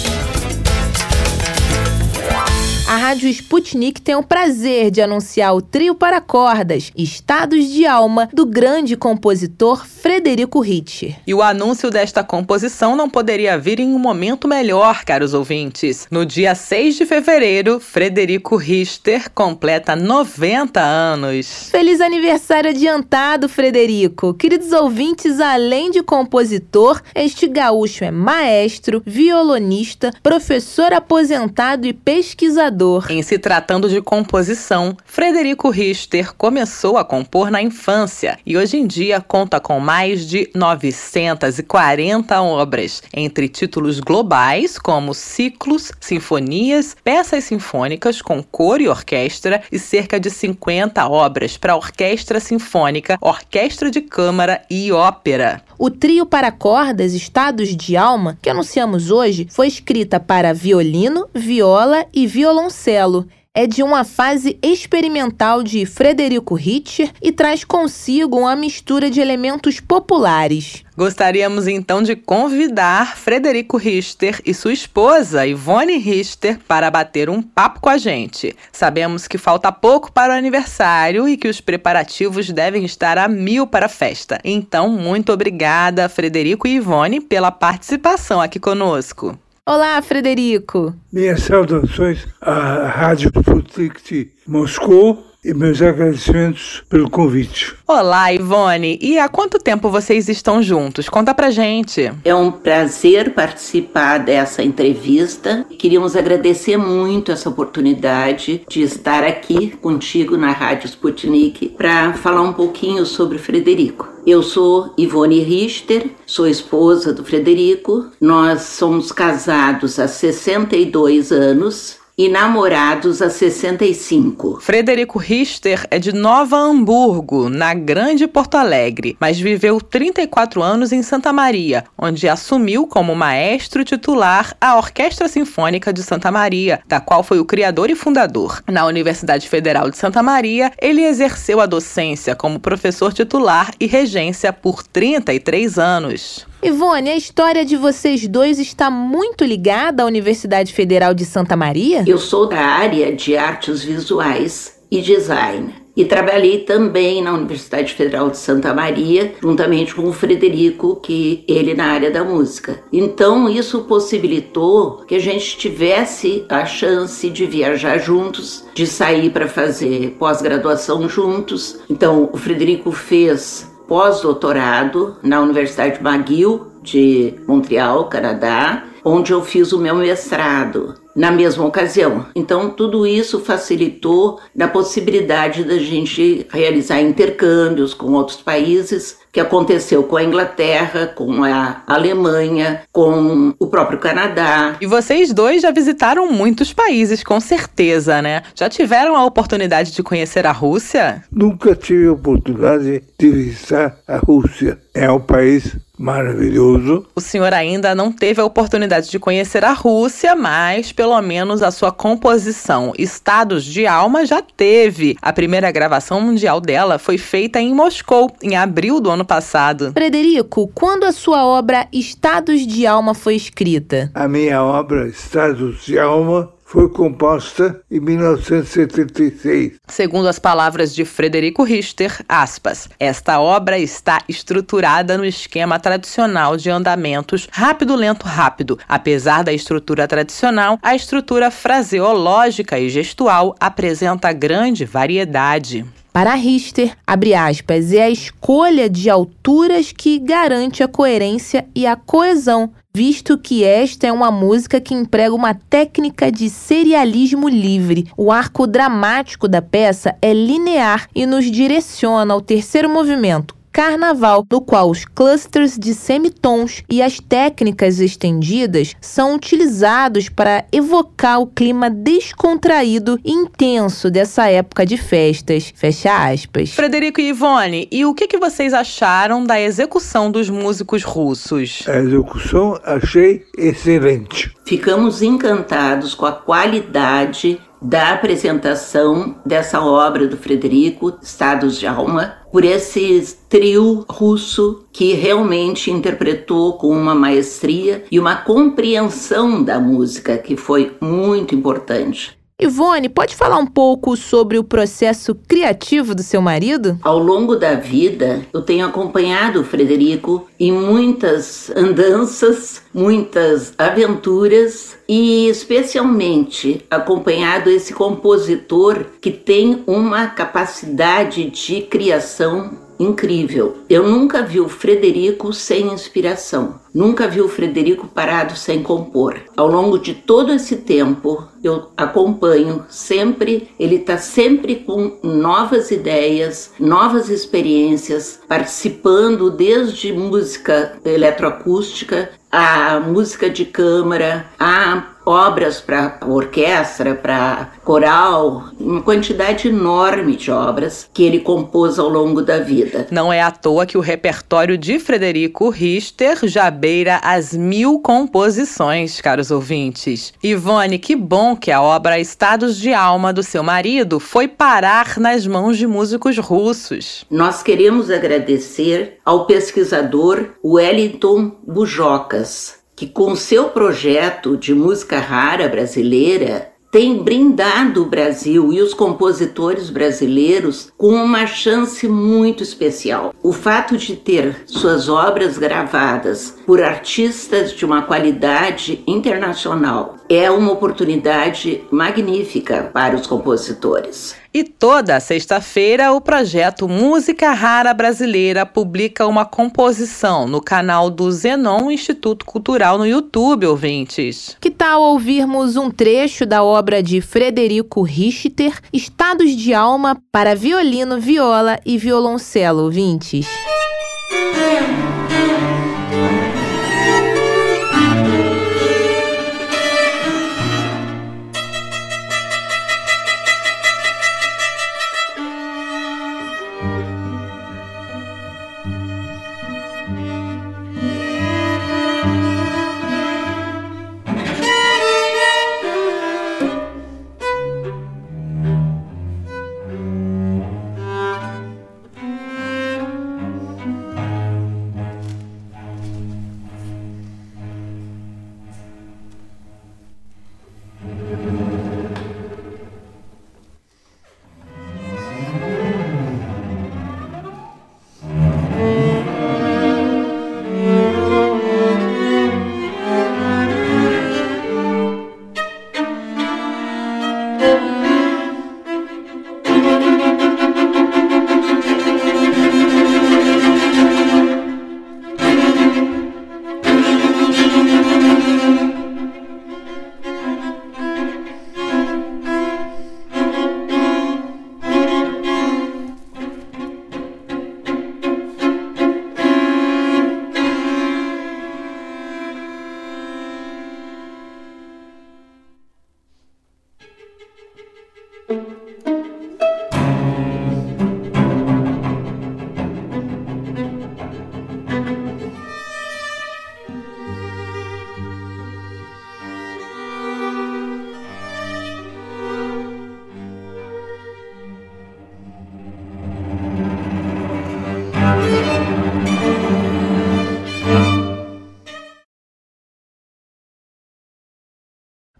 A Rádio Sputnik tem o prazer de anunciar o trio para cordas, Estados de Alma, do grande compositor Frederico Richter. E o anúncio desta composição não poderia vir em um momento melhor, caros ouvintes. No dia 6 de fevereiro, Frederico Richter completa 90 anos. Feliz aniversário adiantado, Frederico! Queridos ouvintes, além de compositor, este gaúcho é maestro, violonista, professor aposentado e pesquisador em se tratando de composição, Frederico Richter começou a compor na infância e hoje em dia conta com mais de 940 obras, entre títulos globais como ciclos, sinfonias, peças sinfônicas com coro e orquestra e cerca de 50 obras para orquestra sinfônica, orquestra de câmara e ópera. O trio para cordas Estados de Alma, que anunciamos hoje, foi escrita para violino, viola e violoncelo. É de uma fase experimental de Frederico Richter e traz consigo uma mistura de elementos populares. Gostaríamos então de convidar Frederico Richter e sua esposa, Ivone Richter, para bater um papo com a gente. Sabemos que falta pouco para o aniversário e que os preparativos devem estar a mil para a festa. Então, muito obrigada, Frederico e Ivone, pela participação aqui conosco. Olá, Frederico. Minhas saudações à Rádio Sputnik Moscou e meus agradecimentos pelo convite. Olá, Ivone. E há quanto tempo vocês estão juntos? Conta pra gente. É um prazer participar dessa entrevista. Queríamos agradecer muito essa oportunidade de estar aqui contigo na Rádio Sputnik para falar um pouquinho sobre o Frederico. Eu sou Ivone Richter, sou esposa do Frederico. Nós somos casados há 62 anos e namorados a 65. Frederico Richter é de Nova Hamburgo, na Grande Porto Alegre, mas viveu 34 anos em Santa Maria, onde assumiu como maestro titular a Orquestra Sinfônica de Santa Maria, da qual foi o criador e fundador. Na Universidade Federal de Santa Maria, ele exerceu a docência como professor titular e regência por 33 anos. Ivone, a história de vocês dois está muito ligada à Universidade Federal de Santa Maria? Eu sou da área de artes visuais e design. E trabalhei também na Universidade Federal de Santa Maria, juntamente com o Frederico, que ele na área da música. Então, isso possibilitou que a gente tivesse a chance de viajar juntos, de sair para fazer pós-graduação juntos. Então, o Frederico fez pós-doutorado na Universidade McGill de Montreal, Canadá, onde eu fiz o meu mestrado na mesma ocasião. Então, tudo isso facilitou a possibilidade da gente realizar intercâmbios com outros países, que aconteceu com a Inglaterra, com a Alemanha, com o próprio Canadá. E vocês dois já visitaram muitos países, com certeza, né? Já tiveram a oportunidade de conhecer a Rússia? Nunca tive a oportunidade de visitar a Rússia. É um país maravilhoso. O senhor ainda não teve a oportunidade de conhecer a Rússia, mas pelo menos a sua composição Estados de Alma já teve. A primeira gravação mundial dela foi feita em Moscou, em abril do ano passado. Frederico, quando a sua obra Estados de Alma foi escrita? A minha obra Estados de Alma foi composta em 1976. Segundo as palavras de Frederico Richter, aspas, esta obra está estruturada no esquema tradicional de andamentos rápido, lento, rápido. Apesar da estrutura tradicional, a estrutura fraseológica e gestual apresenta grande variedade. Para Richter, abre aspas, é a escolha de alturas que garante a coerência e a coesão visto que esta é uma música que emprega uma técnica de serialismo livre. O arco dramático da peça é linear e nos direciona ao terceiro movimento, carnaval, no qual os clusters de semitons e as técnicas estendidas são utilizados para evocar o clima descontraído e intenso dessa época de festas. Fecha aspas. Frederico e Ivone, e o que, que vocês acharam da execução dos músicos russos? A execução achei excelente. Ficamos encantados com a qualidade da apresentação dessa obra do Frederico, Estados de Alma, por esse trio russo que realmente interpretou com uma maestria e uma compreensão da música que foi muito importante. Ivone, pode falar um pouco sobre o processo criativo do seu marido? Ao longo da vida, eu tenho acompanhado o Frederico em muitas andanças, muitas aventuras e especialmente acompanhado esse compositor que tem uma capacidade de criação incrível. Eu nunca vi o Frederico sem inspiração. Nunca vi o Frederico parado sem compor. Ao longo de todo esse tempo, eu acompanho sempre, ele está sempre com novas ideias, novas experiências, participando desde música eletroacústica a música de câmara, a obras para orquestra, para coral, uma quantidade enorme de obras que ele compôs ao longo da vida. Não é à toa que o repertório de Frederico Richter já beira as mil composições, caros ouvintes. Ivone, que bom que a obra Estados de Alma do seu marido foi parar nas mãos de músicos russos. Nós queremos agradecer ao pesquisador Wellington Bujocas, que com seu projeto de música rara brasileira tem brindado o Brasil e os compositores brasileiros com uma chance muito especial. O fato de ter suas obras gravadas por artistas de uma qualidade internacional é uma oportunidade magnífica para os compositores. E toda sexta-feira, o projeto Música Rara Brasileira publica uma composição no canal do Zenon Instituto Cultural no YouTube, ouvintes. Que tal ouvirmos um trecho da obra de Frederico Richter, Estados de Alma para violino, viola e violoncelo, ouvintes?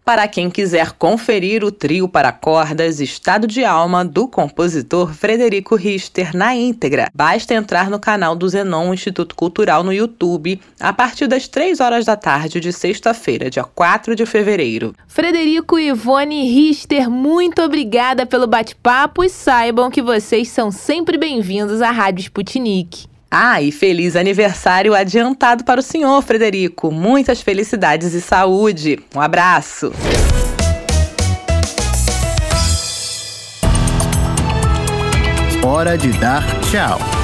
Para quem quiser conferir o trio para cordas Estado de Alma do compositor Frederico Richter na íntegra. Basta entrar no canal do Zenon Instituto Cultural no YouTube a partir das 3 horas da tarde de sexta-feira, dia 4 de fevereiro. Frederico e Ivone Richter, muito obrigada pelo bate-papo e saibam que vocês são sempre bem-vindos à Rádio Sputnik. Ah, e feliz aniversário adiantado para o senhor, Frederico. Muitas felicidades e saúde. Um abraço. Hora de dar tchau.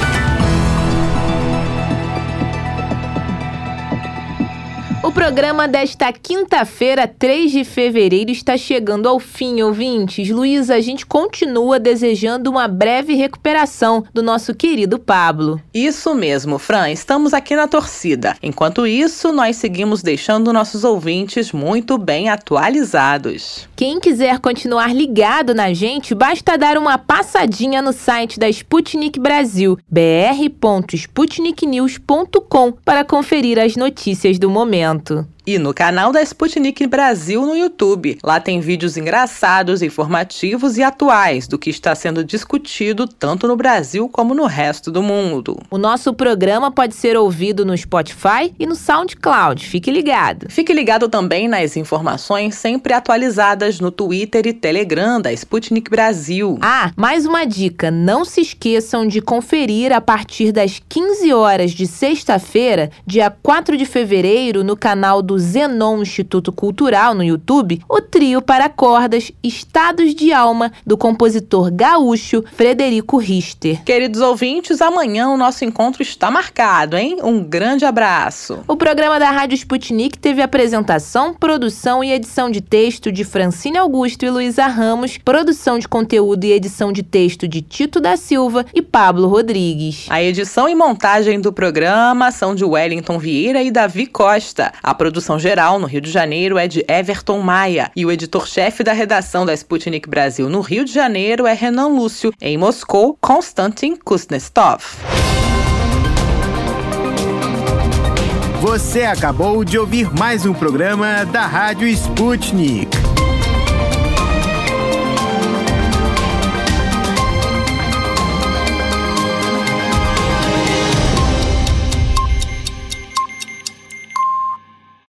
O programa desta quinta-feira, 3 de fevereiro, está chegando ao fim, ouvintes. Luísa, a gente continua desejando uma breve recuperação do nosso querido Pablo. Isso mesmo, Fran. Estamos aqui na torcida. Enquanto isso, nós seguimos deixando nossos ouvintes muito bem atualizados. Quem quiser continuar ligado na gente, basta dar uma passadinha no site da Sputnik Brasil, br.sputniknews.com, para conferir as notícias do momento momento e no canal da Sputnik Brasil no YouTube. Lá tem vídeos engraçados, informativos e atuais do que está sendo discutido tanto no Brasil como no resto do mundo. O nosso programa pode ser ouvido no Spotify e no SoundCloud. Fique ligado. Fique ligado também nas informações sempre atualizadas no Twitter e Telegram da Sputnik Brasil. Ah, mais uma dica: não se esqueçam de conferir a partir das 15 horas de sexta-feira, dia 4 de fevereiro, no canal do do Zenon Instituto Cultural no YouTube, o trio para cordas Estados de Alma, do compositor gaúcho Frederico Richter. Queridos ouvintes, amanhã o nosso encontro está marcado, hein? Um grande abraço. O programa da Rádio Sputnik teve apresentação, produção e edição de texto de Francine Augusto e Luísa Ramos, produção de conteúdo e edição de texto de Tito da Silva e Pablo Rodrigues. A edição e montagem do programa são de Wellington Vieira e Davi Costa. A produção produção geral no Rio de Janeiro é de Everton Maia e o editor-chefe da redação da Sputnik Brasil no Rio de Janeiro é Renan Lúcio. Em Moscou, Konstantin Kuznetsov. Você acabou de ouvir mais um programa da Rádio Sputnik.